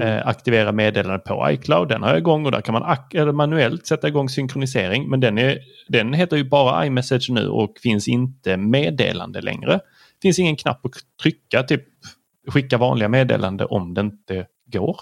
Eh, aktivera meddelande på iCloud. Den har jag igång och där kan man manuellt sätta igång synkronisering. Men den, är, den heter ju bara iMessage nu och finns inte meddelande längre. finns ingen knapp att trycka, typ skicka vanliga meddelande om det inte går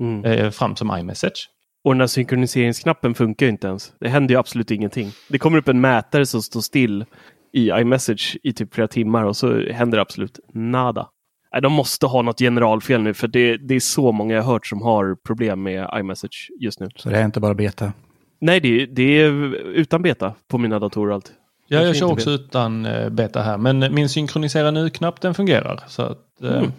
Mm. eh, fram som iMessage. Och den här synkroniseringsknappen funkar ju inte ens. Det händer ju absolut ingenting. Det kommer upp en mätare som står still i iMessage i typ flera timmar och så händer det absolut nada. Nej, de måste ha något generalfel nu för det, det är så många jag har hört som har problem med iMessage just nu. Så det är inte bara beta. Nej, det, är- det är utan beta på mina datorer allt. Ja, Jag kör också utan eh, beta här. Men min synkronisera nu-knapp den fungerar. Så att, eh, Mm.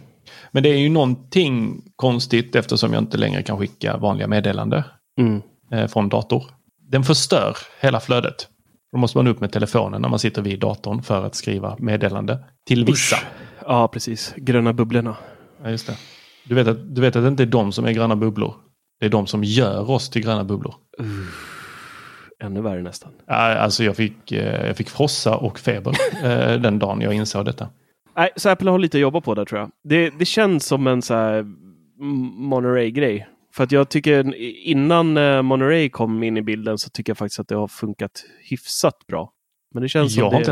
Men det är ju någonting konstigt eftersom jag inte längre kan skicka vanliga meddelande Mm. eh, från dator. Den förstör hela flödet. Då måste man upp med telefonen när man sitter vid datorn för att skriva meddelande till vissa. Usch. Ja, precis. Gröna bubblorna. Ja, just det. Du, vet att, du vet att det inte är de som är gröna bubblor. Det är de som gör oss till gröna bubblor. Ännu värre nästan. Alltså jag fick, eh, jag fick frossa och feber eh, den dagen jag insåg detta. Nej, så Apple har lite att jobba på där tror jag. Det, det känns som en så här Monterey-grej. För att jag tycker innan eh, Monterey kom in i bilden så tycker jag faktiskt att det har funkat hyfsat bra. Men det känns Jag som har det... inte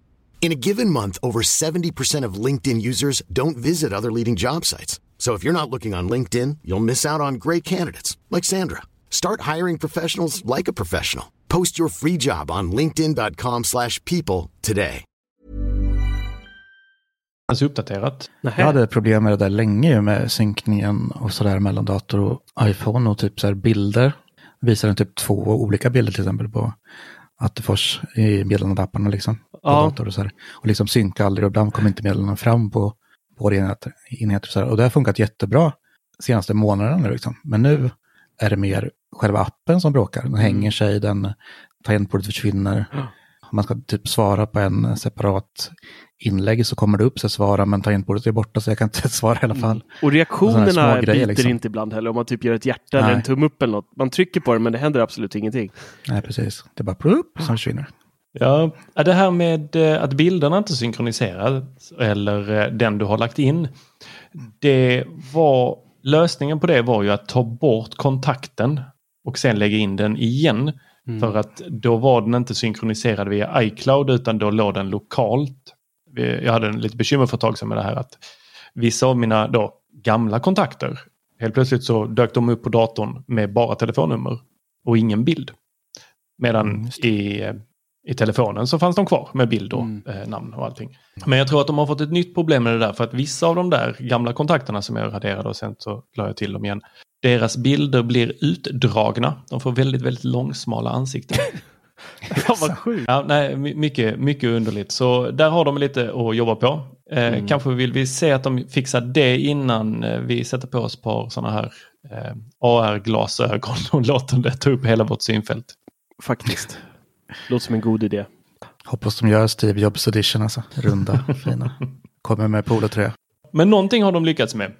In a given month, over 70% of LinkedIn users don't visit other leading job sites. So if you're not looking on LinkedIn, you'll miss out on great candidates like Sandra. Start hiring professionals like a professional. Post your free job on linkedin.com/people today. ens uppdaterat. Jag hade problem med det där länge ju, med synkningen och sådär mellan dator och iPhone och typ så här bilder. Visar den typ två olika bilder till exempel på Attefors i meddelandepapparna liksom. Ja. dator och så här. Och liksom synka aldrig och ibland kommer inte meddelandena fram på, på våra enheter. enheter och, så här. och det har funkat jättebra senaste månaderna liksom. Men nu är det mer själva appen som bråkar. Den hänger sig, den tangentbordet försvinner. Man ska typ svara på en separat inlägg så kommer det upp så svara men tangentbordet är borta så jag kan inte svara i alla fall. Och reaktionerna grejer, biter liksom. inte ibland heller. Om man typ gör ett hjärta eller Nej. en tumme upp eller något. Man trycker på det men det händer absolut ingenting. Nej, precis. Det är bara plupp som försvinner. Ja, det här med eh, att bilderna inte synkroniseras eller eh, den du har lagt in. Det var, lösningen på det var ju att ta bort kontakten och sen lägga in den igen. För att då var den inte synkroniserad via iCloud utan då låg den lokalt. Jag hade en lite bekymmer för ett tag sedan med det här att vissa av mina då, gamla kontakter. Helt plötsligt så dök de upp på datorn med bara telefonnummer och ingen bild. Medan Mm, i, eh, i telefonen så fanns de kvar med bild och Mm. eh, namn och allting. Men jag tror att de har fått ett nytt problem med det där för att vissa av de där gamla kontakterna som jag raderade och sen så la jag till dem igen. Deras bilder blir utdragna. De får väldigt, väldigt långsmala ansikten. Vad sjukt. Ja, nej, my- mycket, mycket underligt. Så där har de lite att jobba på. Eh, Mm. Kanske vill vi se att de fixar det innan eh, vi sätter på oss ett par sådana här eh, AR-glasögon och låter det ta upp hela vårt synfält. Faktiskt. Låter som en god idé. Hoppas de gör Steve Jobs edition alltså. Runda, fina. Kommer med polotröja. Men någonting har de lyckats med.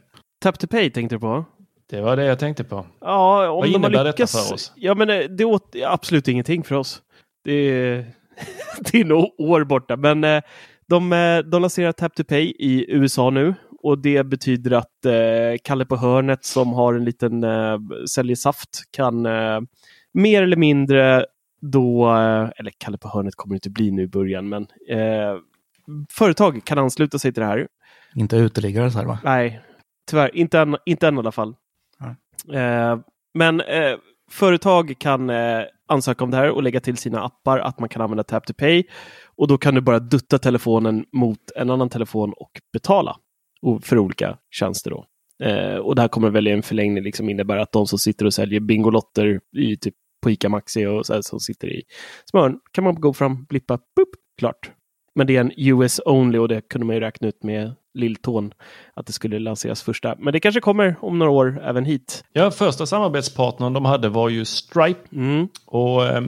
Tap to pay tänkte du på? Det var det jag tänkte på. Ja, om Vad de innebär lyckats. detta för oss? Ja, men eh, det åt absolut ingenting för oss. Det är, det är nog år borta, men eh, de, eh, de lanserar Tap to Pay i USA nu och det betyder att eh, Kalle på hörnet som har en liten eh, säljer saft kan eh, mer eller mindre då, eh, eller Kalle på hörnet kommer det inte bli nu i början, men eh, företag kan ansluta sig till det här Inte uteliggare så här va? Nej, tyvärr. Inte än, inte än i alla fall. Eh, men eh, företag kan eh, ansöka om det här och lägga till sina appar att man kan använda Tap to Pay. Och då kan du bara dutta telefonen mot en annan telefon och betala för olika tjänster. Då. Eh, och det här kommer väl i en förlängning liksom innebära att de som sitter och säljer Bingolotter i typ på ICA Maxi och så här, som sitter i smören kan man gå fram, blippa, boop, klart. Men det är en US only och det kunde man ju räkna ut med lilltån att det skulle lanseras första. Men det kanske kommer om några år även hit. Ja, första samarbetspartnern de hade var ju Stripe. Mm. Och eh,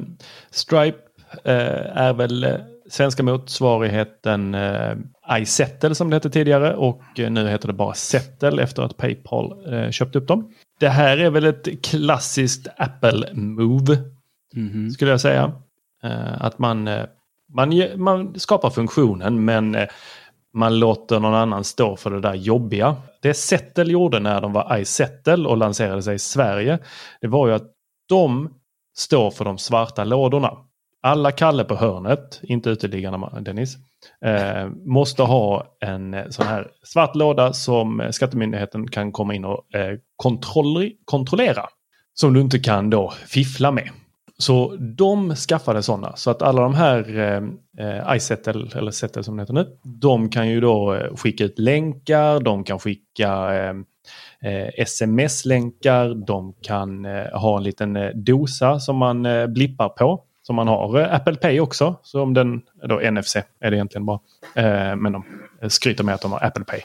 Stripe eh, är väl eh, svenska motsvarigheten eh, iSettle som det hette tidigare och eh, nu heter det bara Settle efter att Paypal eh, köpte upp dem. Det här är väl ett klassiskt Apple-move skulle jag säga. Eh, att man, eh, man, man skapar funktionen men eh, man låter någon annan stå för det där jobbiga. Det Settle gjorde när de var iSettle och lanserade sig i Sverige, det var ju att de står för de svarta lådorna. Alla Kalle på hörnet, inte uteliggarna Dennis, eh, måste ha en eh, sån här svart låda som eh, Skattemyndigheten kan komma in och eh, kontroll- kontrollera. Som du inte kan då fiffla med. Så de skaffade sådana. Så att alla de här eh, eh, iSettle, eller Settle som det heter nu, de kan ju då skicka ut länkar, de kan skicka eh, eh, sms-länkar, de kan eh, ha en liten eh, dosa som man eh, blippar på. Som man har eh, Apple Pay också, så om den, då NFC är det egentligen bara. Eh, men de skryter med att de har Apple Pay.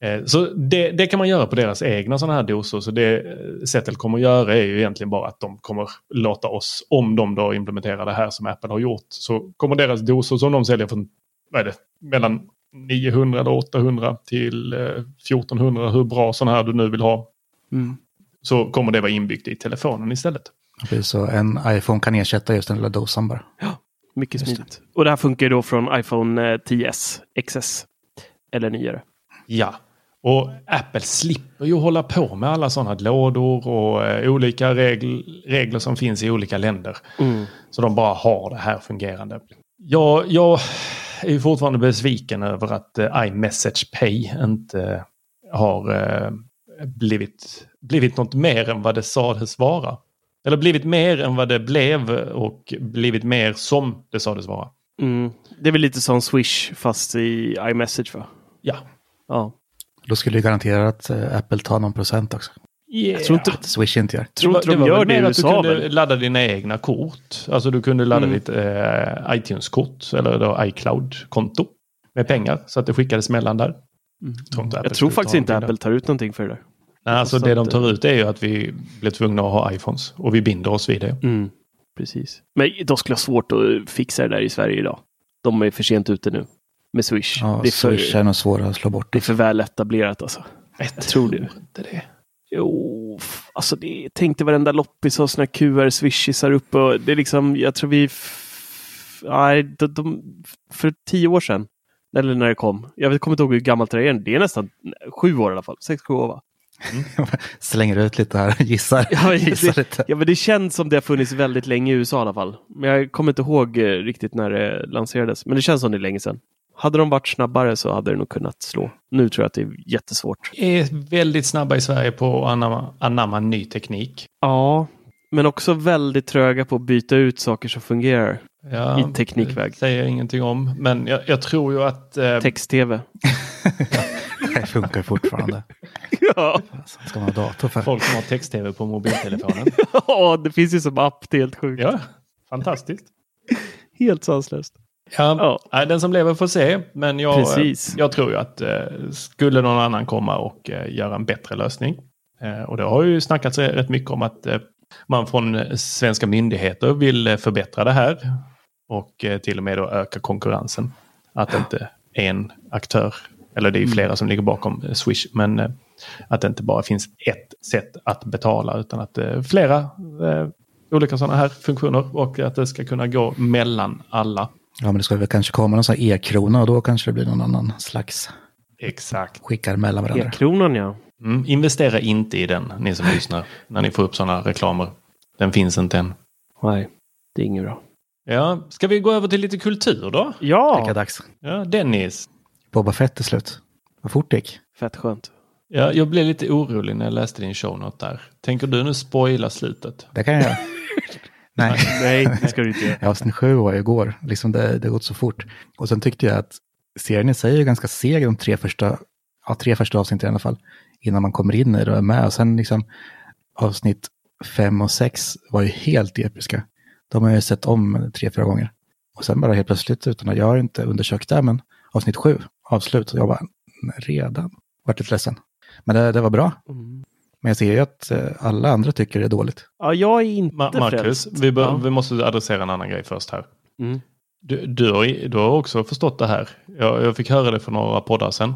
Eh, Så det, det kan man göra på deras egna sådana här dosor. Så det Settle kommer att göra är ju egentligen bara att de kommer låta oss, om de då implementerar det här som Apple har gjort, så kommer deras dosor som de säljer från, vad är det, mellan 900 eller 800 till eh, 1400, hur bra sådana här du nu vill ha, Mm. så kommer det vara inbyggt i telefonen istället. Precis, Så en iPhone kan ersätta just den lilla dosan bara. Mycket Just det. smidigt. Och det här funkar ju då från iPhone eh, 10s, XS eller nyare. Ja, och Apple slipper ju hålla på med alla sådana lådor och eh, olika regl regler som finns i olika länder. Mm. Så de bara har det här fungerande. Jag, jag är ju fortfarande besviken över att eh, iMessage Pay inte har eh, blivit, blivit något mer än vad det sades vara. Eller blivit mer än vad det blev och blivit mer som det sades vara. Mm. Det är väl lite som Swish fast i iMessage va? Ja. Ja. Då skulle det garantera att eh, Apple tar någon procent också. Jag tror inte, Att Swish inte gör. tror inte de gör det i mer att du USA kunde väl? ladda dina egna kort. Alltså du kunde ladda Mm. ditt eh, iTunes-kort eller då iCloud-konto med pengar så att det skickades mellan där. tror Mm. Jag tror faktiskt ta inte Apple tar ut någonting för det där. Nej, alltså Så det de tar eh, ut är ju att vi blir tvungna att ha iPhones och vi binder oss vid det. Mm. Precis. Men de skulle ha svårt att fixa det där i Sverige idag. De är för sent ute nu med Swish. Ja, det, är för, Swish är nog svårare att slå bort. det är för väl etablerat alltså. Jag tror det. inte det. Jo, alltså det, tänk dig varenda loppis har såna QR-swishisar uppe. Och det är liksom, jag tror vi... f- Nej, de, de, för tio år sedan, eller när det kom. Jag vet- kommer inte ihåg hur gammalt det är. Det är nästan sju år i alla fall. Sex, sju år va? Slänger ut lite här, gissar. Ja, gissar det, lite. ja, men det känns som det har funnits väldigt länge i USA i alla fall. Men jag kommer inte ihåg eh, riktigt när det lanserades. Men det känns som det är länge sedan. Hade de varit snabbare så hade det nog kunnat slå. Nu tror jag att det är jättesvårt. Är väldigt snabba i Sverige på att anamma, anamma ny teknik. Ja, men också väldigt tröga på att byta ut saker som fungerar Ja, i teknikväg. Det säger jag ingenting om. Men jag, jag tror ju att... Eh, Text-tv. Det funkar fortfarande. ja. Ska man ha dator för? folk som har text-tv på mobiltelefonen. ja, det finns ju som app. Det är helt sjukt. ja, fantastiskt. Helt sanslöst. Ja, Ja. den som lever får se. Men jag, Precis. jag tror ju att eh, skulle någon annan komma och eh, göra en bättre lösning. Eh, och det har ju snackats rätt mycket om att eh, man från eh, svenska myndigheter vill eh, förbättra det här. Och eh, till och med då öka konkurrensen. Att inte en aktör, eller det är ju flera som ligger bakom eh, Swish, men eh, att det inte bara finns ett sätt att betala utan att eh, flera olika sådana här funktioner och att det ska kunna gå mellan alla. Ja, men det ska väl kanske komma någon sån här e-krona och då kanske det blir någon annan slags Exakt. skickar mellan varandra. E-kronan ja. Mm, investera inte i den, ni som lyssnar, när ni får upp sådana reklamer. Den finns inte än. Nej, det är inget bra. Ja, ska vi gå över till lite kultur då? Ja, Lika dags. Ja, Dennis. Boba Fett är slut. Vad fort det gick. fett skönt. Ja, jag blev lite orolig när jag läste din show note där. Tänker du nu spoila slutet? Det kan jag göra. Nej. Nej, det ska du inte göra. Ja, avsnitt sju var ju igår. Liksom det, det har gått så fort. Och sen tyckte jag att serien i sig är ganska seg de tre första, ja, tre första avsnitten i alla fall. Innan man kommer in i det och är med. Och sen liksom avsnitt fem och sex var ju helt episka. De har jag ju sett om tre, fyra gånger. Och sen bara helt plötsligt, utan att jag har inte undersökt det, men avsnitt sju, avslut. Och jag bara, "Nej, redan? Vart lite ledsen. Men det, det var bra. Mm. Men jag ser ju att eh, alla andra tycker det är dåligt. Ja, jag är inte Ma- Marcus, vi, bör, Ja. vi måste adressera en annan grej först här. Mm. Du, du, har, du har också förstått det här. Jag, jag fick höra det för några poddar sedan.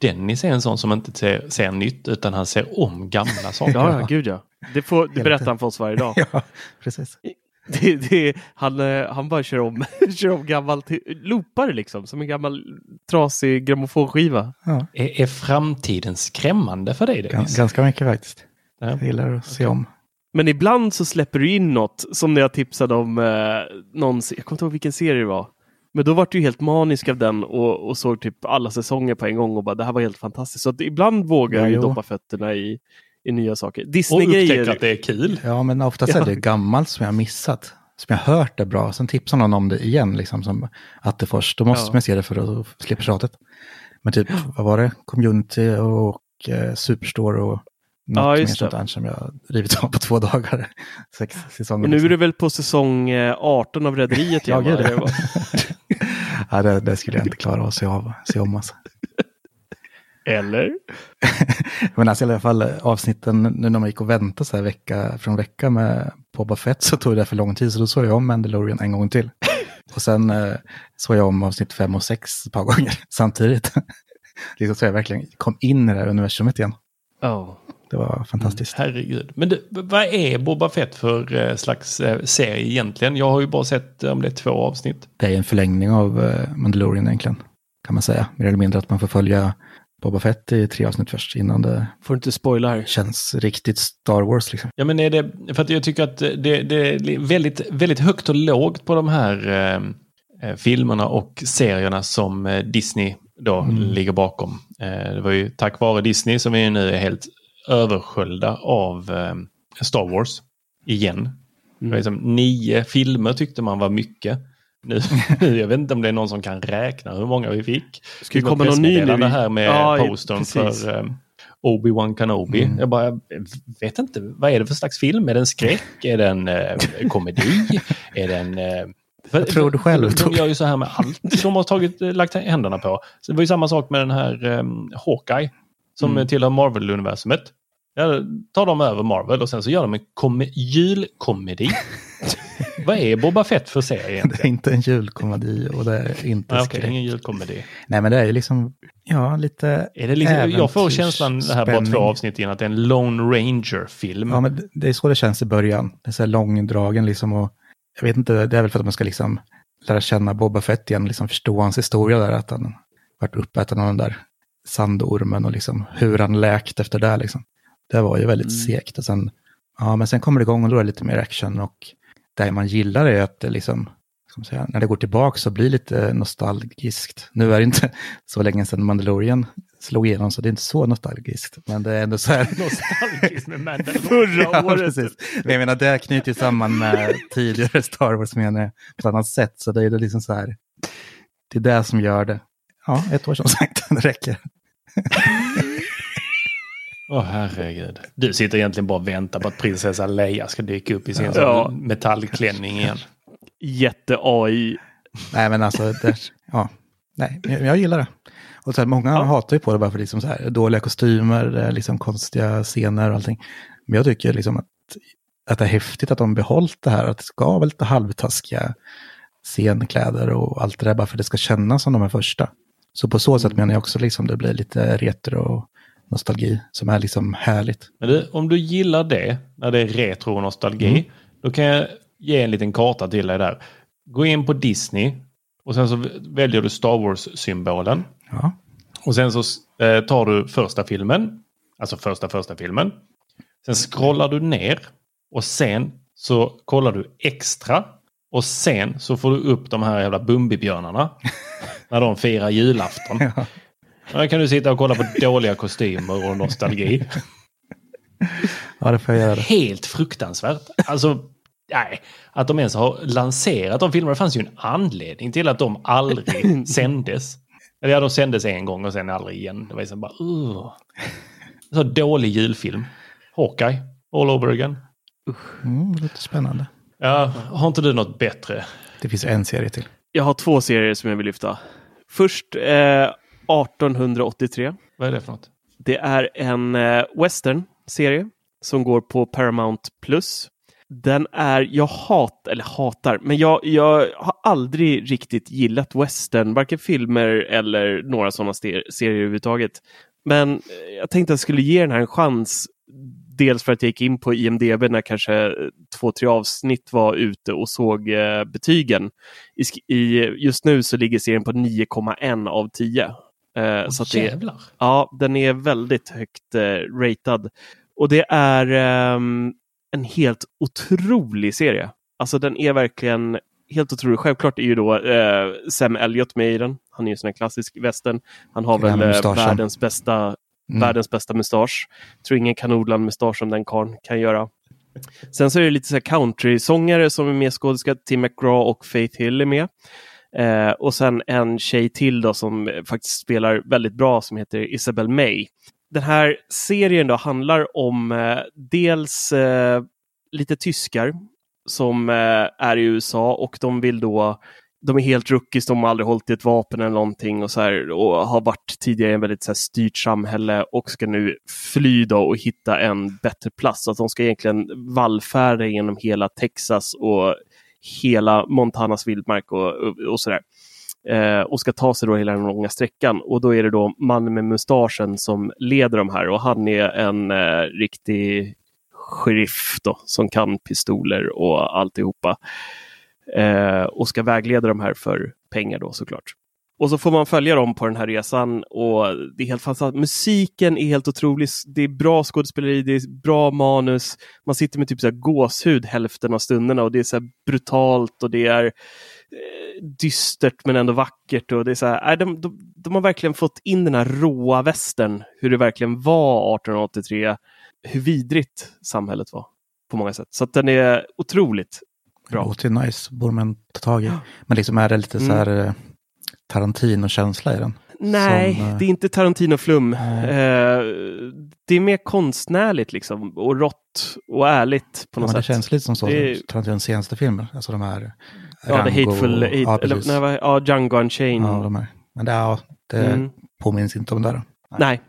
Dennis är en sån som inte ser, ser nytt utan han ser om gamla saker. Ja, ja, gud ja. Det, får, det berättar han för oss varje dag. Ja, precis. Det, det, han, eh, han bara kör om, kör om gammalt, loopar liksom, som en gammal trasig grammofonskiva. Ja, Är, är framtiden skrämmande för dig gans, ganska mycket faktiskt. Ja. Jag gillar att se om. Men ibland så släpper du in något, som när jag tipsade om eh, någon, jag kommer inte ihåg vilken serie det var. Men då var du helt manisk av den och, och såg typ alla säsonger på en gång och bara det här var helt fantastiskt. Så att ibland vågar Ja, jag doppa fötterna i, i nya saker. Och upptäcker Disney-grejer. att det är kul. Ja, men oftast Ja. är det gammalt som jag har missat. Som jag har hört är bra. Sen tipsar någon om det igen, liksom som Attefors. Då måste Ja. man se det för att slippa tjatet. Men typ, vad var det? Community och eh, Superstore och något Ja, mer sånt där som jag rivit av på två dagar. Sex säsonger. Och nu är liksom. det väl på säsong eh, 18 av Rederiet Ja, gud, ja, det, det skulle jag inte klara av att se, av, se om. Alltså. Eller? Men alltså i alla fall avsnitten, nu när man gick och väntade så här vecka från vecka med Boba Fett så tog det för lång tid så då såg jag om Mandalorian en gång till. Och sen eh, såg jag om avsnitt fem och sex ett par gånger samtidigt. liksom så jag verkligen kom in i det här universumet igen. Ja. Det var fantastiskt. Herregud. Men du, vad är Boba Fett för eh, slags eh, serie egentligen? Jag har ju bara sett eh, om det är två avsnitt. Det är en förlängning av eh, Mandalorian egentligen, kan man säga. Mer eller mindre att man får följa Boba Fett i tre avsnitt först innan det Får inte spoila här. känns riktigt Star Wars liksom. Ja, men är det, för att jag tycker att det, det är väldigt, väldigt högt och lågt på de här eh, eh, filmerna och serierna som eh, Disney då ligger bakom. Eh, det var ju tack vare Disney som vi nu är helt översköljda av eh, Star Wars igen. Det var liksom nio filmer tyckte man var mycket. Nu, jag vet inte om det är någon som kan räkna hur många vi fick. Ska det komma någon ny nu? pressmeddelande här med Ja, postern för eh, Obi-Wan Kenobi. Jag bara, jag vet inte, vad är det för slags film? Är det en skräck? Är det en eh, komedi? är det en... Eh, för, Vad tror du själv, De gör ju så här med allt de har tagit, eh, lagt händerna på. Så det var ju samma sak med den här eh, Hawkeye som Mm. mm. tillhör Marvel-universumet. Ja, tar de över Marvel och sen så gör de en kom- julkomedi. vad är Boba Fett för serie Det är egentligen? inte en julkomedi och det är inte Ja, skräck. okej, ingen julkomedi. Nej men det är ju liksom, ja lite Är det liksom, jag får känslan det här bara två avsnitt in att det är en Lone Ranger-film. Ja, men det- är så det känns i början. Det är så här långdragen liksom och jag vet inte, det är väl för att man ska liksom lära känna Boba Fett igen, liksom förstå hans historia där, att han varit uppäten av den där sandormen och liksom hur han läkt efter det liksom. Det var ju väldigt segt och sen, ja men sen kommer det igång och då är det lite mer action och det man gillar är att det liksom, ska man säga, när det går tillbaka så blir det lite nostalgiskt. Nu är det inte så länge sedan Mandalorian slog igenom så det är inte så nostalgiskt. Men det är ändå så här. Nostalgiskt med Mandalorian. Förra ja, året. precis. Men jag menar det knyter ju samman med tidigare Star Wars menar jag, på ett annat sätt. Så det är det liksom så här. Det är det som gör det. Ja, ett år som sagt, det räcker. Åh herregud. Du sitter egentligen bara och väntar på att prinsessa Leia ska dyka upp i sin Ja. metallklänning igen. Jätte-AI. Nej, men alltså, det, ja, nej, men jag, gillar det. Och så här, många hatar ju på det bara för liksom så här, dåliga kostymer, är liksom konstiga scener och allting. Men jag tycker liksom att, att det är häftigt att de behållit det här, att det ska vara lite halvtaskiga scenkläder och allt det där, bara för att det ska kännas som de är första. Så på så sätt menar jag också liksom det blir lite retro och nostalgi som är liksom härligt. Du, om du gillar det, när det är retro och nostalgi, Mm. då kan jag ge en liten karta till dig där. Gå in på Disney och sen så väljer du Star Wars-symbolen. Ja, Och sen så eh, tar du första filmen, alltså första första filmen. Sen scrollar du ner och sen så kollar du extra. Och sen så får du upp de här jävla Bumbibjörnarna. när de firar julafton. Ja. Där kan du sitta och kolla på dåliga kostymer och nostalgi. ja det får jag göra. Helt fruktansvärt. Alltså, nej. Att de ens har lanserat de filmerna. Det fanns ju en anledning till att de aldrig sändes. Eller ja, de sändes en gång och sen aldrig igen. Det var ju så bara, uh. Så dålig julfilm. Hawkeye, all over again. Mm, det låter spännande. Ja, har inte du något bättre? Det finns en serie till. Jag har två serier som jag vill lyfta. Först eh, 1883. Vad är det för något? Det är en eh, western-serie som går på Paramount Plus. Den är, jag hat, eller hatar, men jag, jag har aldrig riktigt gillat western, varken filmer eller några sådana ser- serier överhuvudtaget. Men eh, jag tänkte att jag skulle ge den här en chans. Dels för att jag gick in på IMDB när kanske två, tre avsnitt var ute och såg eh, betygen. I, just nu så ligger serien på 9,1 av 10. Eh, så att det. Ja, den är väldigt högt eh, ratad. Och det är ehm, en helt otrolig serie. Alltså den är verkligen helt otrolig. Självklart är ju då eh, Sam Elliott med i den. Han är ju en sån här klassisk västern. Han har väl eh, världens bästa, Mm. världens bästa mustasch. Tror ingen kan odla en mustasch som den karln kan göra. Sen så är det lite så här country-sångare som är med skådespelare. Tim McGraw och Faith Hill är med. Eh, och sen en tjej till då som eh, faktiskt spelar väldigt bra som heter Isabel May. Den här serien då handlar om eh, dels eh, lite tyskar som eh, är i USA och de vill då de är helt rookies, de har aldrig hållit i ett vapen eller någonting och, så här, och har varit tidigare i en väldigt så här, styrt samhälle och ska nu fly då och hitta en bättre plats. Så att de ska egentligen vallfärda genom hela Texas och hela Montanas vildmark och, och, och sådär. Eh, och ska ta sig då hela den långa sträckan. Och då är det då mannen med mustaschen som leder de här och han är en eh, riktig sheriff då, som kan pistoler och alltihopa. Eh, och ska vägleda de här för pengar då såklart. Och så får man följa dem på den här resan och det är helt fantastiskt. Musiken är helt otrolig. Det är bra skådespeleri, det är bra manus. Man sitter med typ så här gåshud hälften av stunderna och det är så brutalt och det är eh, dystert men ändå vackert. Och det är så här, de, de, de har verkligen fått in den här råa västern, hur det verkligen var 1883, hur vidrigt samhället var på många sätt. Så att den är otroligt Det bra. låter ju nice, borde man ta tag i. Men liksom är det lite så här eh, Tarantino-känsla i den? Nej, Som, eh, det är inte Tarantino-flum. Nej. Eh, det är mer konstnärligt liksom och rått och ärligt på Ja, något det sätt. känns lite som så, Det Tarantinos senaste filmer. Alltså de här ja, The Rango- Hateful Eight, ja, eller, precis. nej, vad- ja, Django Unchained. Ja, de här. Men det, ja, det Mm. påminns inte om det. Då. Nej.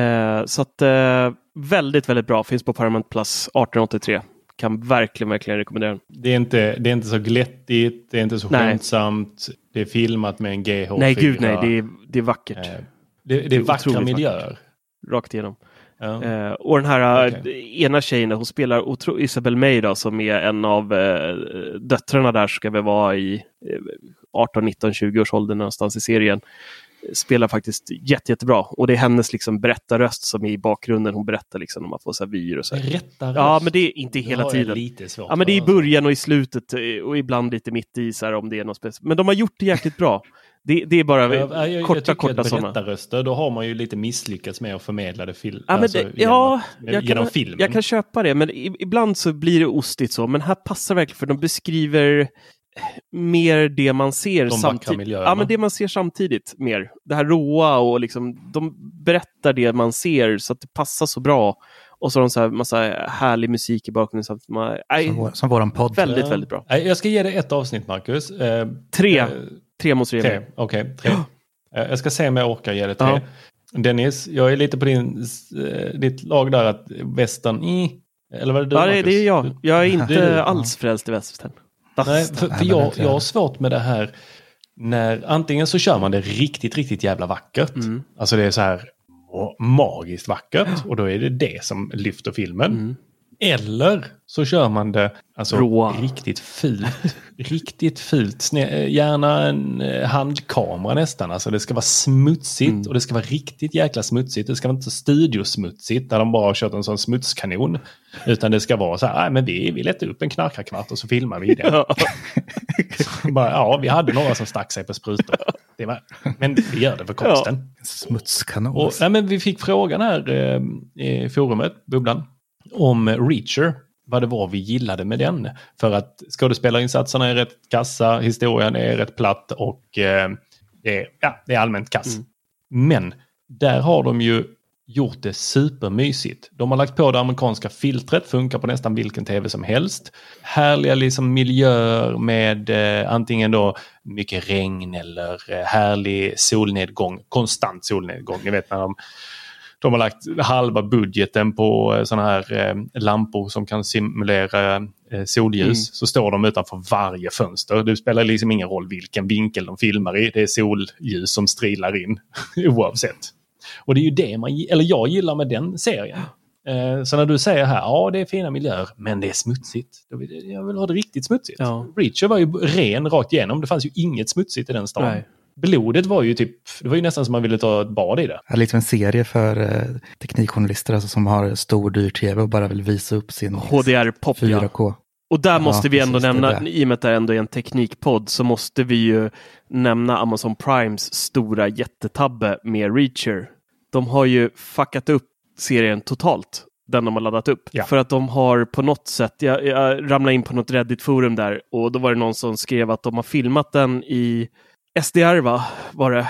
Eh, så att eh, väldigt, väldigt bra. Finns på Paramount Plus 1883. Kan verkligen, verkligen rekommendera den. Det är, inte, det är inte så glättigt, det är inte så Nej. skämtsamt. Det är filmat med en GH4. Nej, gud nej. Det är, det är vackert. Eh, det, det är vackra miljöer. Rakt igenom. Ja. Eh, och den här eh, ena tjejen, hon spelar otro- Isabel May då, som är en av eh, döttrarna där, ska väl vara i eh, 18, 19, 20 års ålder någonstans i serien. Spelar faktiskt jätte, jättebra. Och det är hennes liksom berättarröst som är i bakgrunden. Hon berättar liksom om man får så här vyer och så. här. Rätta Ja, men det är inte Det hela tiden. Lite svårt Ja, men det är i början och i slutet eh, och ibland lite mitt i så här, om det är något speciellt. Men de har gjort det jäkligt bra. Det, det är bara Jag, jag, jag korta, korta sådana. berättarröster, då har man ju lite misslyckats med att förmedla det fil- Ja, alltså, det, genom, ja, att- jag genom kan, filmen. jag kan köpa det, men ibland så blir det ostigt så. Men här passar verkligen för de beskriver mer det man ser vackra samtidigt. Ja, men det man ser samtidigt mer. Det här råa och liksom, de berättar det man ser så att det passar så bra. Och så har de så här massa härlig musik i bakgrunden. Så att man, nej, Som, vår, som våran podd. väldigt, Ja. väldigt bra. Nej, Jag ska ge dig ett avsnitt, Marcus. Eh, Tre. eh, Tre måste du ge Tre, mig. okej. tre. Eh, Jag ska se om jag orkar ge det tre. Ja. Dennis, jag är lite på din, eh, ditt lag där att västern, i. Eller var det du Ja, det, Marcus? det är jag. Jag är inte alls frälst i västern. Nej, för, för jag, jag har svårt med det här när antingen så kör man det riktigt, riktigt jävla vackert. Mm. Alltså det är så här ma- magiskt vackert och då är det det som lyfter filmen. Mm. Eller så kör man det alltså, Råa. riktigt fult. riktigt fult. Eh, gärna en eh, handkamera nästan. Alltså det ska vara smutsigt Mm. och det ska vara riktigt jäkla smutsigt. Det ska vara inte studiosmutsigt där de bara har kört en sån smutskanon. Utan det ska vara så här, "Nej, men vi, vi letar upp en knarkarkvart och så filmar vi det. bara, ja, vi hade några som stack sig på sprutor. Det var, men vi gör det för konsten. Smutskanon. Och, nej, men vi fick frågan här eh, i forumet, Bubblan, om Reacher. Vad det var vi gillade med den. För att skådespelarinsatserna är rätt kassa, historien är rätt platt och eh, det, är, ja, det är allmänt kass. Men där har de ju gjort det supermysigt. De har lagt på det amerikanska filtret, funkar på nästan vilken tv som helst. Härliga liksom miljöer med eh, antingen då mycket regn eller eh, härlig solnedgång, konstant solnedgång. Ni vet när de, de har lagt halva budgeten på eh, sådana här eh, lampor som kan simulera eh, solljus. Mm. Så står de utanför varje fönster. Det spelar liksom ingen roll vilken vinkel de filmar i. Det är solljus som strilar in oavsett. Och det är ju det man, eller jag gillar med den serien. Så när du säger här, ja det är fina miljöer, men det är smutsigt. Jag vill ha det riktigt smutsigt. Ja. Reacher var ju ren rakt igenom. Det fanns ju inget smutsigt i den stan. Nej. Blodet var ju typ, det var ju nästan som man ville ta ett bad i det. Ja, lite en serie för eh, teknikjournalister alltså, som har stor dyr tv och bara vill visa upp sin HDR-pop, ja. 4K. Och där Ja, måste vi ändå precis, det är nämna, det. i och med att det ändå är en teknikpodd, så måste vi ju nämna Amazon Primes stora jättetabbe med Reacher. De har ju fuckat upp serien totalt, den de har laddat upp. Ja. För att de har på något sätt, jag, jag ramlade in på något Reddit-forum där och då var det någon som skrev att de har filmat den i SDR, va? Var det.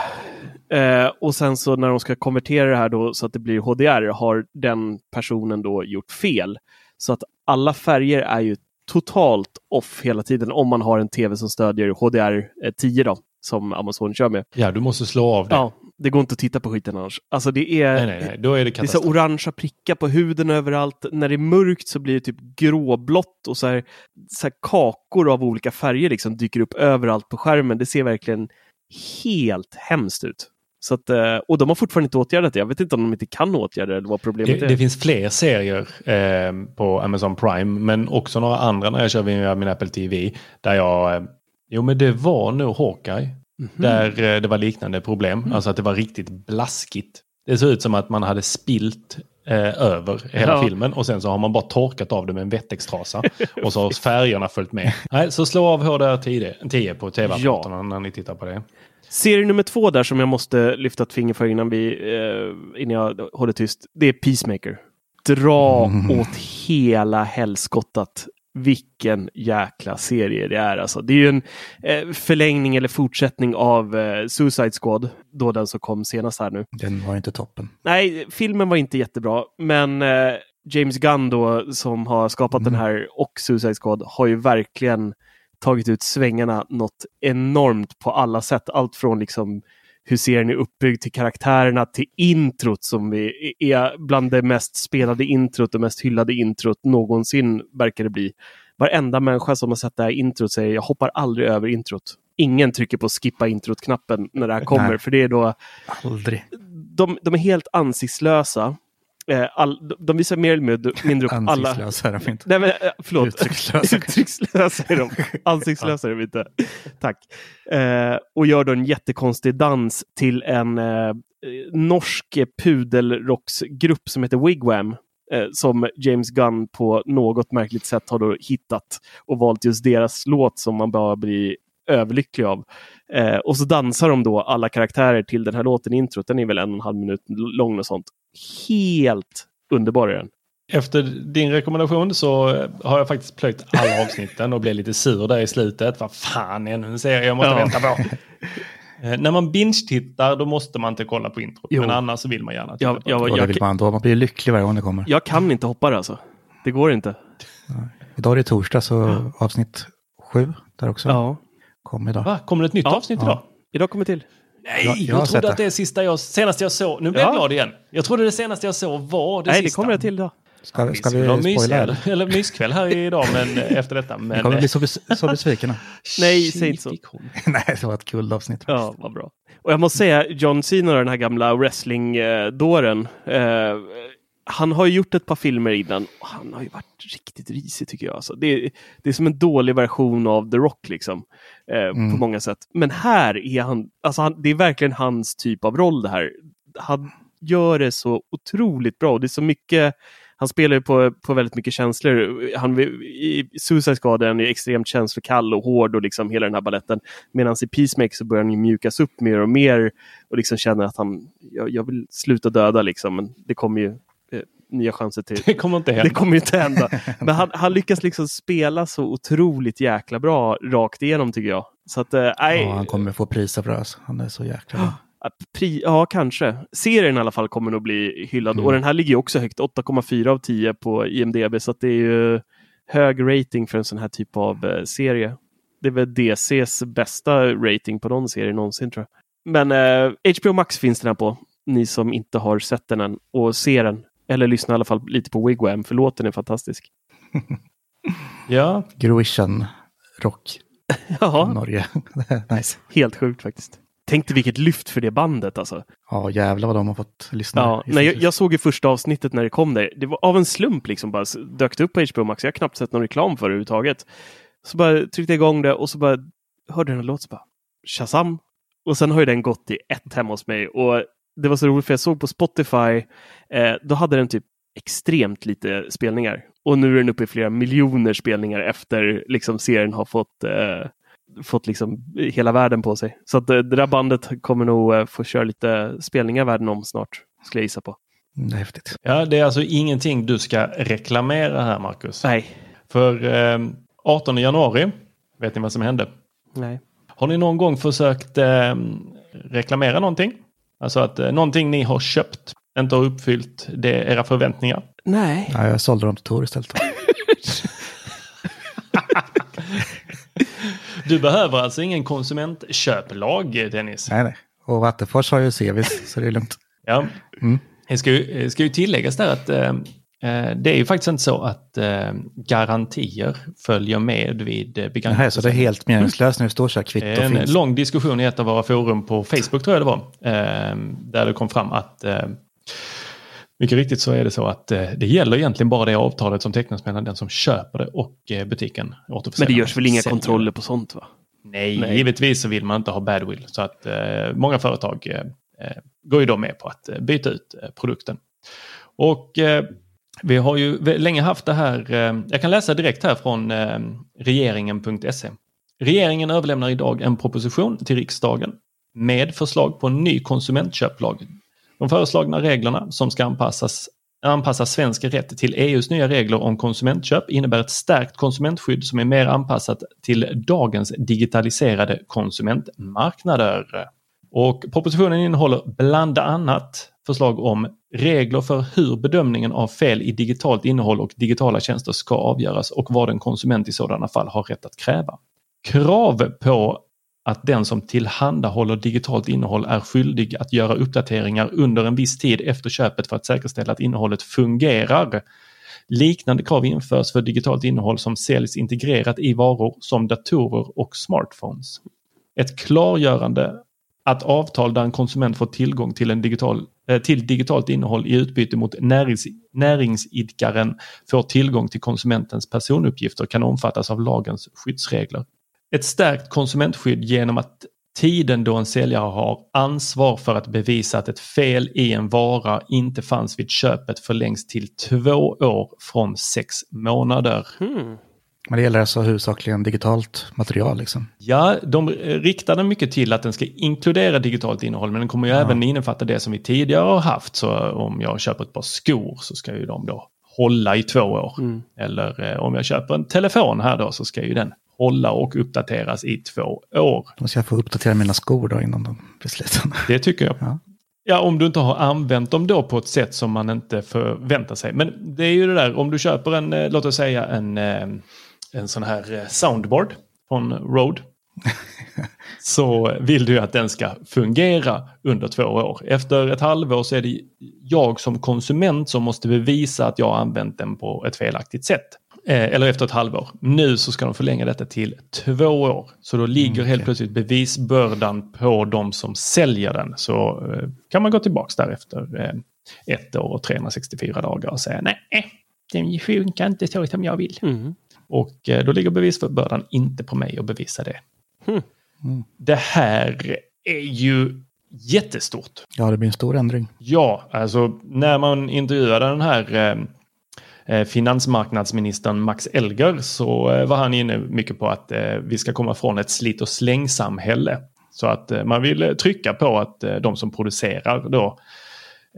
Eh, och sen så när de ska konvertera det här då så att det blir HDR har den personen då gjort fel. Så att alla färger är ju totalt off hela tiden om man har en tv som stödjer HDR10 då, som Amazon kör med. Ja, du måste slå av det. Ja, det går inte att titta på skiten annars. Alltså det är, Nej, nej, nej. Då är det det är så orangea prickar på huden överallt. När det är mörkt så blir det typ gråblått och så här, så här kakor av olika färger liksom dyker upp överallt på skärmen. Det ser verkligen helt hemskt ut. Så att, eh, och de har fortfarande inte åtgärdat det. Jag vet inte om de inte kan åtgärda det eller vad problemet Det, är. det finns fler serier eh, på Amazon Prime, men också några andra när jag kör via min Apple TV. Där jag, eh, jo men det var nog Hawkeye. Mhm. Där eh, det var liknande problem, Mm. alltså att det var riktigt blaskigt. Det såg ut som att man hade spilt eh, över hela Ja. filmen och sen så har man bara torkat av det med en wettextrasa. och så har färgerna följt med. Nej, så slå av HDR 10, 10 på tv-apparaterna när ni tittar på det. Serie nummer två där som jag måste lyfta ett finger för innan, vi, eh, innan jag håller tyst. Det är Peacemaker. Dra Mm. åt hela helskottat. Vilken jäkla serie det är alltså. Det är ju en eh, förlängning eller fortsättning av eh, Suicide Squad. Då den som kom senast här nu. Den var inte toppen. Nej, filmen var inte jättebra, men eh, James Gunn då som har skapat den här och Suicide Squad har ju verkligen tagit ut svängarna något enormt på alla sätt. Allt från liksom hur serien är uppbyggd till karaktärerna till introt som vi är bland det mest spelade introt och mest hyllade introt någonsin verkar det bli. Varenda människa som har sett det här introt säger jag hoppar aldrig över introt. Ingen trycker på skippa introt-knappen när det här kommer, Nej. för det är då Aldrig. de, de är helt ansiktslösa. Eh, all, de visar mer eller mindre upp alla... Ansiktslösa är de inte. Nej men eh, förlåt. Uttryckslösa. Uttryckslösa är de. Ansiktslösa är de inte. Tack. Eh, och gör då en jättekonstig dans till en eh, norsk pudelrocksgrupp som heter Wigwam. Eh, som James Gunn på något märkligt sätt har då hittat och valt just deras låt som man bara blir överlycklig av. Eh, och så dansar de då alla karaktärer till den här låten i introt. Den är väl en och en halv minut lång och sånt. Helt underbar är den. Efter din rekommendation så eh, har jag faktiskt plöjt alla avsnitten och blev lite sur där i slutet. Vad fan, ännu en serie jag måste Ja. vänta på. Eh, När man binge-tittar då måste man inte kolla på introt. Jo. Men annars så vill man gärna titta Jag, på det. jag, Och det jag, vill man då. Man blir lycklig varje gång det kommer. jag kan inte hoppa det alltså. Det går inte. Idag är det torsdag så avsnitt sju där också Ja. kom idag. Va? Kommer det ett nytt Ja. avsnitt Ja. idag? Idag kommer till. Nej, Jag- jag, jag trodde att det. det är sista jag, senaste jag såg. Nu blir jag Ja. glad igen. Jag trodde det senaste jag såg var det Nej, det sista. kommer det till idag. Ska, ska skulle ha vi spoila? eller? eller myskväll här idag men eh, efter detta. Vi Men, kommer eh, bli så, bes- så besvikna. Nej, säg inte så. Nej, det var ett kul avsnitt. Ja, vad bra. Och jag måste säga, John Cena, den här gamla wrestling-dåren. Eh, han har ju gjort ett par filmer innan och han har ju varit riktigt risig tycker jag. Alltså, det, är- det är som en dålig version av The Rock liksom. Eh, På Mm. många sätt. Men här är han, alltså han, det är verkligen hans typ av roll det här. Han gör det så otroligt bra. och Det är så mycket han spelar ju på, på väldigt mycket känslor. Han, I Suicide Squad är han extremt känslokall och hård och liksom hela den här balletten. Medan i Peacemaker så börjar han ju mjukas upp mer och mer och liksom känner att han, jag, jag vill sluta döda liksom. Men det kommer ju nya chanser till. Det kommer inte hända. Det kommer inte hända. Men han, han lyckas liksom spela så otroligt jäkla bra rakt igenom tycker jag. Så att, eh, nej. Ja, han kommer få priser för det. Alltså. Han är så jäkla bra. Pri, ja, kanske. Serien i alla fall kommer nog bli hyllad. Mm. Och den här ligger också högt, 8,4 av 10 på IMDB. Så att det är ju hög rating för en sån här typ av eh, serie. Det är väl DCs bästa rating på någon serie någonsin tror jag. Men eh, HBO Max finns den här på. Ni som inte har sett den än och ser den. Eller lyssna i alla fall lite på Wigwam, för låten är fantastisk. Ja, Gruishan Rock Ja, Norge. nice. helt sjukt faktiskt. Tänk dig vilket lyft för det bandet alltså. Ja, jävlar vad de har fått lyssna. Ja, nej, jag, jag såg ju första avsnittet när det kom där. Det var av en slump liksom bara dök det upp på HBO Max. Jag har knappt sett någon reklam för det överhuvudtaget. Så bara tryckte jag igång det och så bara hörde den en låt så bara Shazam! Och sen har ju den gått i ett hemma hos mig och det var så roligt för jag såg på Spotify, eh, då hade den typ extremt lite spelningar. Och nu är den uppe i flera miljoner spelningar efter liksom serien har fått eh, fått liksom hela världen på sig. Så att eh, det där bandet kommer nog eh, få köra lite spelningar världen om snart, skulle jag gissa på. Det är häftigt. ja, det är alltså ingenting du ska reklamera här Marcus. Nej. För eh, 18 januari, vet ni vad som hände? Nej. Har ni någon gång försökt eh, reklamera någonting? Alltså att eh, någonting ni har köpt inte har uppfyllt det, era förväntningar. Nej. Ja, jag sålde dem till Tor istället. Du behöver alltså ingen konsumentköplag, Dennis. nej, nej. Och Vattenfors har ju Sevis, så det är lugnt. Ja. Mm. Det ska ju, det ska ju tilläggas där att eh, det är ju faktiskt inte så att eh, garantier följer med vid eh, begagnat. Nej, så det är helt meningslöst när det står så här kvitto En finns. lång diskussion i ett av våra forum på Facebook tror jag det var. Eh, där det kom fram att eh, mycket riktigt så är det så att eh, det gäller egentligen bara det avtalet som tecknas mellan den som köper det och eh, butiken. Men det görs väl inga säljer kontroller på sånt va? Nej, Nej. givetvis så vill man inte ha badwill. Så att eh, många företag eh, eh, går ju då med på att eh, byta ut eh, produkten. Och eh, vi har ju länge haft det här, eh, jag kan läsa direkt här från eh, regeringen.se. Regeringen överlämnar idag en proposition till riksdagen med förslag på en ny konsumentköplag. De föreslagna reglerna som ska anpassas anpassa svensk rätt till EUs nya regler om konsumentköp innebär ett stärkt konsumentskydd som är mer anpassat till dagens digitaliserade konsumentmarknader. Och propositionen innehåller bland annat förslag om regler för hur bedömningen av fel i digitalt innehåll och digitala tjänster ska avgöras och vad en konsument i sådana fall har rätt att kräva. Krav på att den som tillhandahåller digitalt innehåll är skyldig att göra uppdateringar under en viss tid efter köpet för att säkerställa att innehållet fungerar. Liknande krav införs för digitalt innehåll som säljs integrerat i varor som datorer och smartphones. Ett klargörande att avtal där en konsument får tillgång till, en digital, eh, till digitalt innehåll i utbyte mot närings, näringsidkaren får tillgång till konsumentens personuppgifter kan omfattas av lagens skyddsregler. Ett stärkt konsumentskydd genom att tiden då en säljare har ansvar för att bevisa att ett fel i en vara inte fanns vid köpet förlängs till två år från sex månader. Hmm. Men det gäller alltså huvudsakligen digitalt material liksom. Ja, de riktar den mycket till att den ska inkludera digitalt innehåll men den kommer ju Ja. även innefatta det som vi tidigare har haft. Så om jag köper ett par skor så ska ju de då hålla i två år. Mm. Eller eh, om jag köper en telefon här då så ska ju den hålla och uppdateras i två år. Då ska jag få uppdatera mina skor då innan de blir slitna. Det tycker jag. Ja. Ja, om du inte har använt dem då på ett sätt som man inte förväntar sig. Men det är ju det där, om du köper en, eh, låt oss säga en, eh, en sån här eh, soundboard från Rode. så vill du att den ska fungera under två år. Efter ett halvår så är det jag som konsument som måste bevisa att jag har använt den på ett felaktigt sätt. Eh, Eller efter ett halvår. Nu så ska de förlänga detta till två år. Så då ligger helt plötsligt bevisbördan på de som säljer den. Så eh, kan man gå tillbaka där efter eh, ett år och 364 dagar och säga nej, den funkar inte så som jag vill. Mm. Och eh, då ligger bevisbördan inte på mig att bevisa det. Hmm. Det här är ju jättestort. Ja, det blir en stor ändring. Ja, alltså när man intervjuade den här eh, eh, finansmarknadsministern Max Elger så eh, var han inne mycket på att eh, vi ska komma från ett slit och slängsamhälle. Så att eh, man vill trycka på att eh, de som producerar då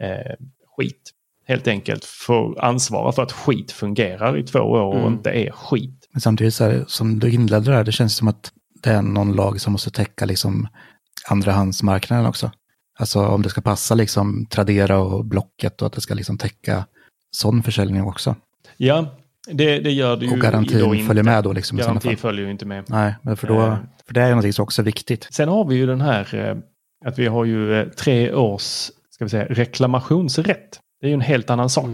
eh, skit helt enkelt får ansvara för att skit fungerar i två år och Mm. inte är skit. Men samtidigt så här, som du inledde där, det känns som att det är någon lag som måste täcka liksom andrahandsmarknaden också. Alltså om det ska passa liksom Tradera och Blocket och att det ska liksom täcka sån försäljning också. Ja, det, det gör det ju Och då garantin följer med då liksom Garanti följer ju inte med. Nej, men för, då, Eh. för det är ju någonting som också är viktigt. Sen har vi ju den här eh, att vi har ju eh, tre års ska vi säga, reklamationsrätt. Det är ju en helt annan sak.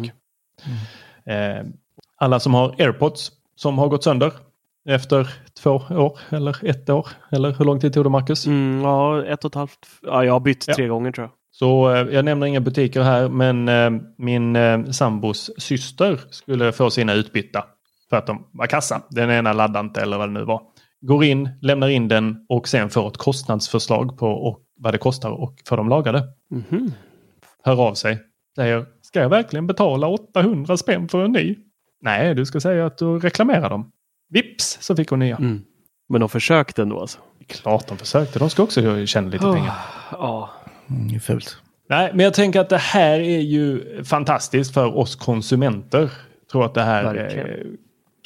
Eh, alla som har airpods som har gått sönder efter två år eller ett år. Eller hur lång tid tog det Marcus? Mm, ja, ett och ett halvt. Ja, jag har bytt Ja. tre gånger tror jag. Så eh, jag nämner inga butiker här men eh, min eh, sambos syster skulle få sina utbytta. För att de var kassa. Den ena laddade inte eller vad det nu var. Går in, lämnar in den och sen får ett kostnadsförslag på och vad det kostar och får dem lagade. Mhm. Hör av sig. Säger, ska jag verkligen betala 800 spänn för en ny? Nej, du ska säga att du reklamerar dem. Vips så fick hon nya. Mm. Men de försökte ändå alltså. Klart de försökte. De ska också tjäna lite pengar. Ja. Mm, det är fult. Nej, men jag tänker att det här är ju fantastiskt för oss konsumenter. Jag tror att det här Verkligen.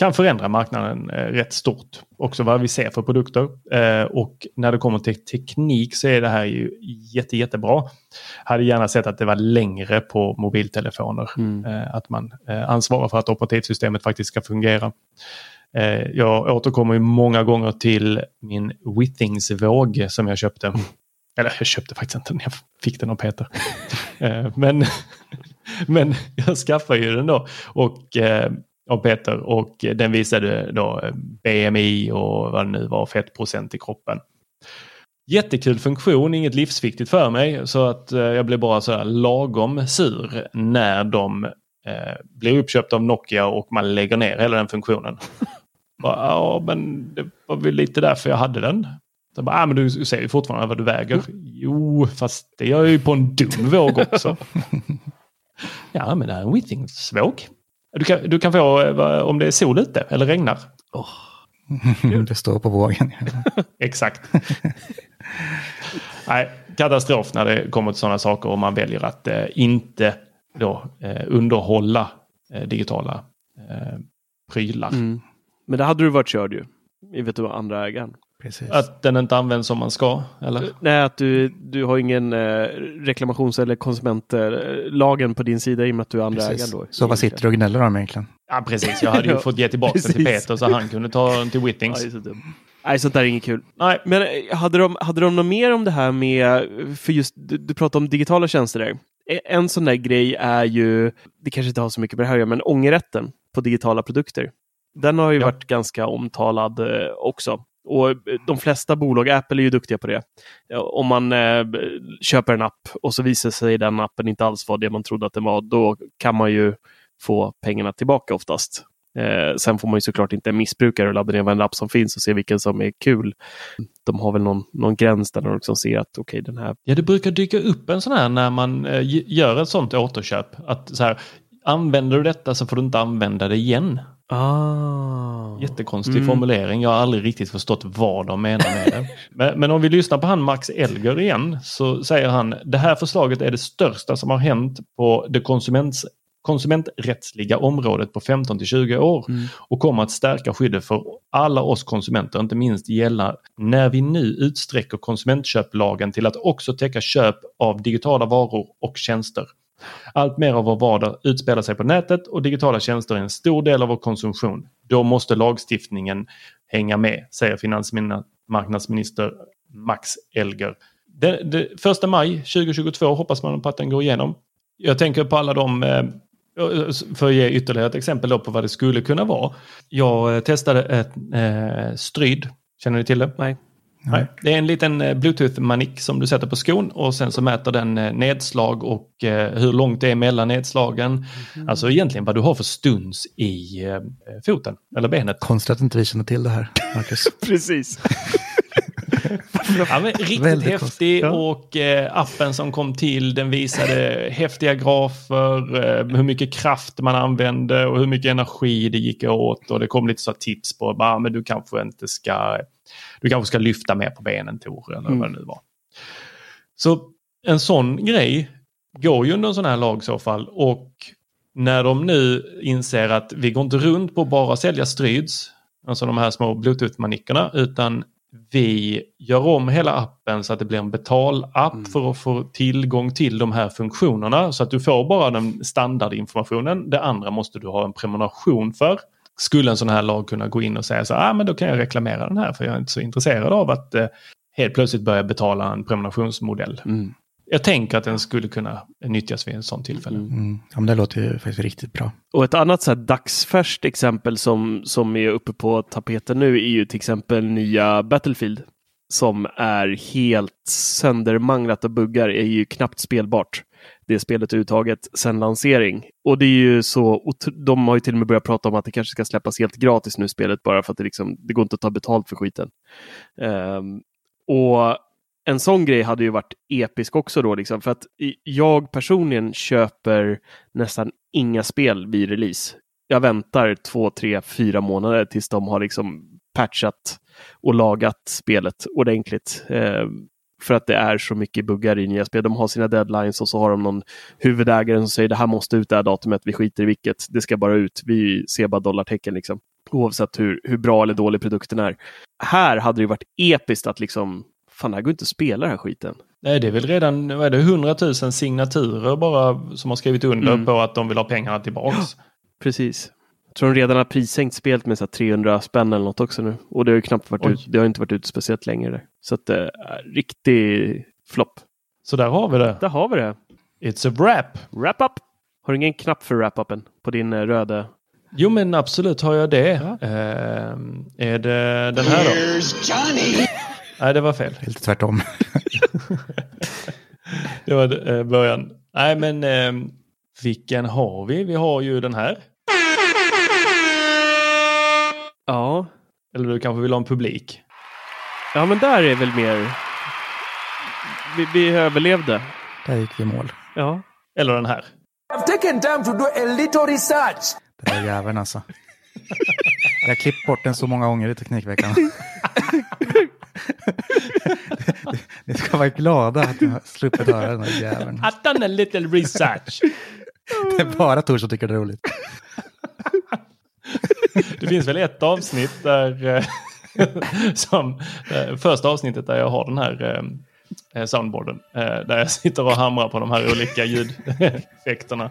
Kan förändra marknaden eh, rätt stort. Också vad vi ser för produkter. Eh, och när det kommer till teknik så är det här ju jätte, jättebra. Hade gärna sett att det var längre på mobiltelefoner. Mm. Eh, att man ansvarar för att operativsystemet faktiskt ska fungera. Jag återkommer ju många gånger till min Withings-våg som jag köpte. Eller jag köpte faktiskt inte den, jag fick den av Peter. Men, men jag skaffade ju den då och, av Peter och den visade då eh, BMI och vad det nu var, fettprocent i kroppen. Jättekul funktion, inget livsviktigt för mig så att eh, jag blev bara så här lagom sur när de eh, blir uppköpta av Nokia och man lägger ner hela den funktionen. Bara, ja, men det var väl lite därför jag hade den. Så bara, ah, men du ser ju fortfarande vad du väger. Jo, fast det gör jag ju på en dum våg också. ja, men det är en Withings-våg. Du kan, du kan få eh, om det är sol ute eller regnar. det står på vågen. Exakt. Nej, katastrof när det kommer till sådana saker och man väljer att eh, inte då, eh, underhålla eh, digitala eh, prylar. Mm. Men det hade du varit körd ju. I vet du vad andra ägaren. Precis. Att den inte används som man ska, eller? Nej, att du, du har ingen eh, reklamations eller konsumentlagen på din sida i och med att du är andra ägaren då. Så vad sitter du och gnäller om egentligen? Ja, precis. Jag hade ju fått ge tillbaka den till. Peter så han kunde ta den till Ja, Whittings. så dumt. Nej, sånt där är inget kul. Nej, men eh, hade de, hade de något mer om det här med, för just du, du pratade om digitala tjänster där. E- En sån där grej är ju, det kanske inte har så mycket med det här att göra, men ångerrätten på digitala produkter. Den har ju Ja. varit ganska omtalad eh, också. Och eh, de flesta bolag, Apple är ju duktiga på det. Eh, om man eh, köper en app och så visar sig den appen inte alls vara det man trodde att den var, då kan man ju få pengarna tillbaka oftast. Eh, sen får man ju såklart inte missbruka och ladda ner varenda app som finns och se vilken som är kul. De har väl någon, någon gräns där de liksom ser att okej, okay, den här... Ja, det brukar dyka upp en sån här när man eh, gör ett sånt återköp. Att så här, använder du detta så får du inte använda det igen. Ah. Jättekonstig mm. formulering. Jag har aldrig riktigt förstått vad de menar med det. men, men, om vi lyssnar på han Max Elger igen så säger han det här förslaget är det största som har hänt på det konsuments konsumenträttsliga området på 15 till 20 år mm. och kommer att stärka skyddet för alla oss konsumenter, inte minst gälla när vi nu utsträcker konsumentköplagen till att också täcka köp av digitala varor och tjänster. Allt mer av vår vardag utspelar sig på nätet och digitala tjänster är en stor del av vår konsumtion. Då måste lagstiftningen hänga med, säger finansmarknadsminister Max Elger. Den, den, första maj 2022 hoppas man på att den går igenom. Jag tänker på alla de eh, för att ge ytterligare ett exempel på vad det skulle kunna vara. Jag eh, testade ett eh, Stryd. Känner ni till det? Nej. Nej. Det är en liten eh, bluetooth-manik som du sätter på skon och sen så mäter den eh, nedslag och eh, hur långt det är mellan nedslagen. Mm. Alltså egentligen vad du har för stuns i foten eller benet. Konstigt att inte vi känner till det här, Marcus. Precis. Ja, riktigt Väldigt häftig ja. och eh, appen som kom till den visade häftiga grafer, eh, hur mycket kraft man använde och hur mycket energi det gick åt och det kom lite så tips på att men du kanske inte ska du kanske ska lyfta mer på benen Tor eller mm. vad det nu var. Så en sån grej går ju under en sån här lag i så fall och när de nu inser att vi går inte runt på att bara sälja stryds, alltså de här små bluetooth-manickerna, utan vi gör om hela appen så att det blir en betalapp mm. för att få tillgång till de här funktionerna. Så att du får bara den standardinformationen. Det andra måste du ha en prenumeration för. Skulle en sån här lag kunna gå in och säga så ah, men då kan jag reklamera den här för jag är inte så intresserad av att eh, helt plötsligt börja betala en prenumerationsmodell. Mm jag tänker att den skulle kunna nyttjas vid en sån tillfälle. Mm. Mm. Ja, men det låter ju faktiskt riktigt bra. Och ett annat så här dagsfärskt exempel som, som är uppe på tapeten nu är ju till exempel nya Battlefield som är helt söndermanglat och buggar, är ju knappt spelbart. Det spelet överhuvudtaget sedan lansering. Och det är ju så, de har ju till och med börjat prata om att det kanske ska släppas helt gratis nu spelet bara för att det liksom, det går inte att ta betalt för skiten. Um, och en sån grej hade ju varit episk också då, liksom, för att jag personligen köper nästan inga spel vid release. Jag väntar två, tre, fyra månader tills de har liksom patchat och lagat spelet ordentligt. Eh, för att det är så mycket buggar i nya spel. De har sina deadlines och så har de någon huvudägare som säger det här måste ut det här datumet, vi skiter i vilket, det ska bara ut, vi ser bara dollartecken liksom. Oavsett hur, hur bra eller dålig produkten är. Här hade det varit episkt att liksom fan det här går inte att spela den här skiten. Nej, det är väl redan vad är det, 100 000 signaturer bara som har skrivit under mm. på att de vill ha pengarna tillbaks. Ja, precis. Jag tror de redan har prissänkt spelet med så 300 spänn eller något också nu. Och det har ju knappt varit ut, det har inte varit ute speciellt länge. Där. Så att det eh, är riktig flopp. Så där har vi det. Där har vi det. It's a wrap. Wrap up. Har du ingen knapp för wrap-upen på din uh, röda? Jo men absolut har jag det. Ja. Uh, är det den här då? Here's Johnny! Nej, det var fel. Helt tvärtom. det var eh, början. Nej, men eh, vilken har vi? Vi har ju den här. Ja. Eller du kanske vill ha en publik? Ja, men där är väl mer... Vi, vi överlevde. Där gick vi i mål. Ja. Eller den här. I've taken time to do a little research. Det där jäveln alltså. Jag har klippt bort den så många gånger i Teknikveckan. Ni ska vara glada att ni har sluppit höra den här jäveln. I've done a little research. Det är bara Tor som tycker det är roligt. Det finns väl ett avsnitt där, eh, som, eh, första avsnittet där jag har den här eh, soundboarden. Där jag sitter och hamrar på de här olika ljudeffekterna.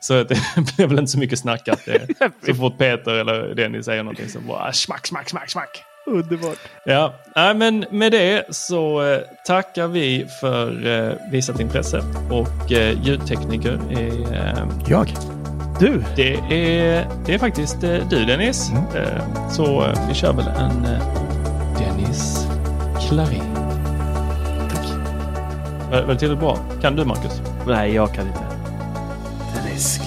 Så det blir väl inte så mycket snack att det, så fort Peter eller Dennis säger någonting så bara smack, smack, smack, smack. Underbart. Ja, äh, men med det så eh, tackar vi för eh, visat intresse och eh, ljudtekniker är... Eh, jag. Du. Det är, det är faktiskt eh, du Dennis. Mm. Eh, så eh, vi kör väl en Dennis Klarin. Tack. Var, var det tillräckligt bra? Kan du, Marcus? Nej, jag kan inte. Dennis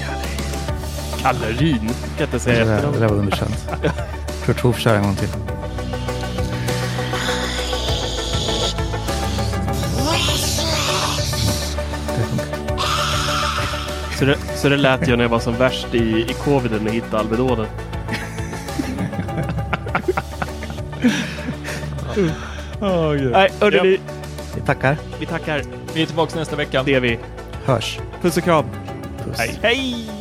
Kallerin. Kan inte säga Det där, det där var underkänt. Kurt Hoof kör en gång till. Så det, så det lät jag när jag var som värst i, i coviden och hittade Alvedonen. Oh, Nej, hörde Ja. ni? Vi tackar. Vi tackar. Vi är tillbaka nästa vecka. Det är vi. Hörs. Puss och kram. Puss. Hej. Hej!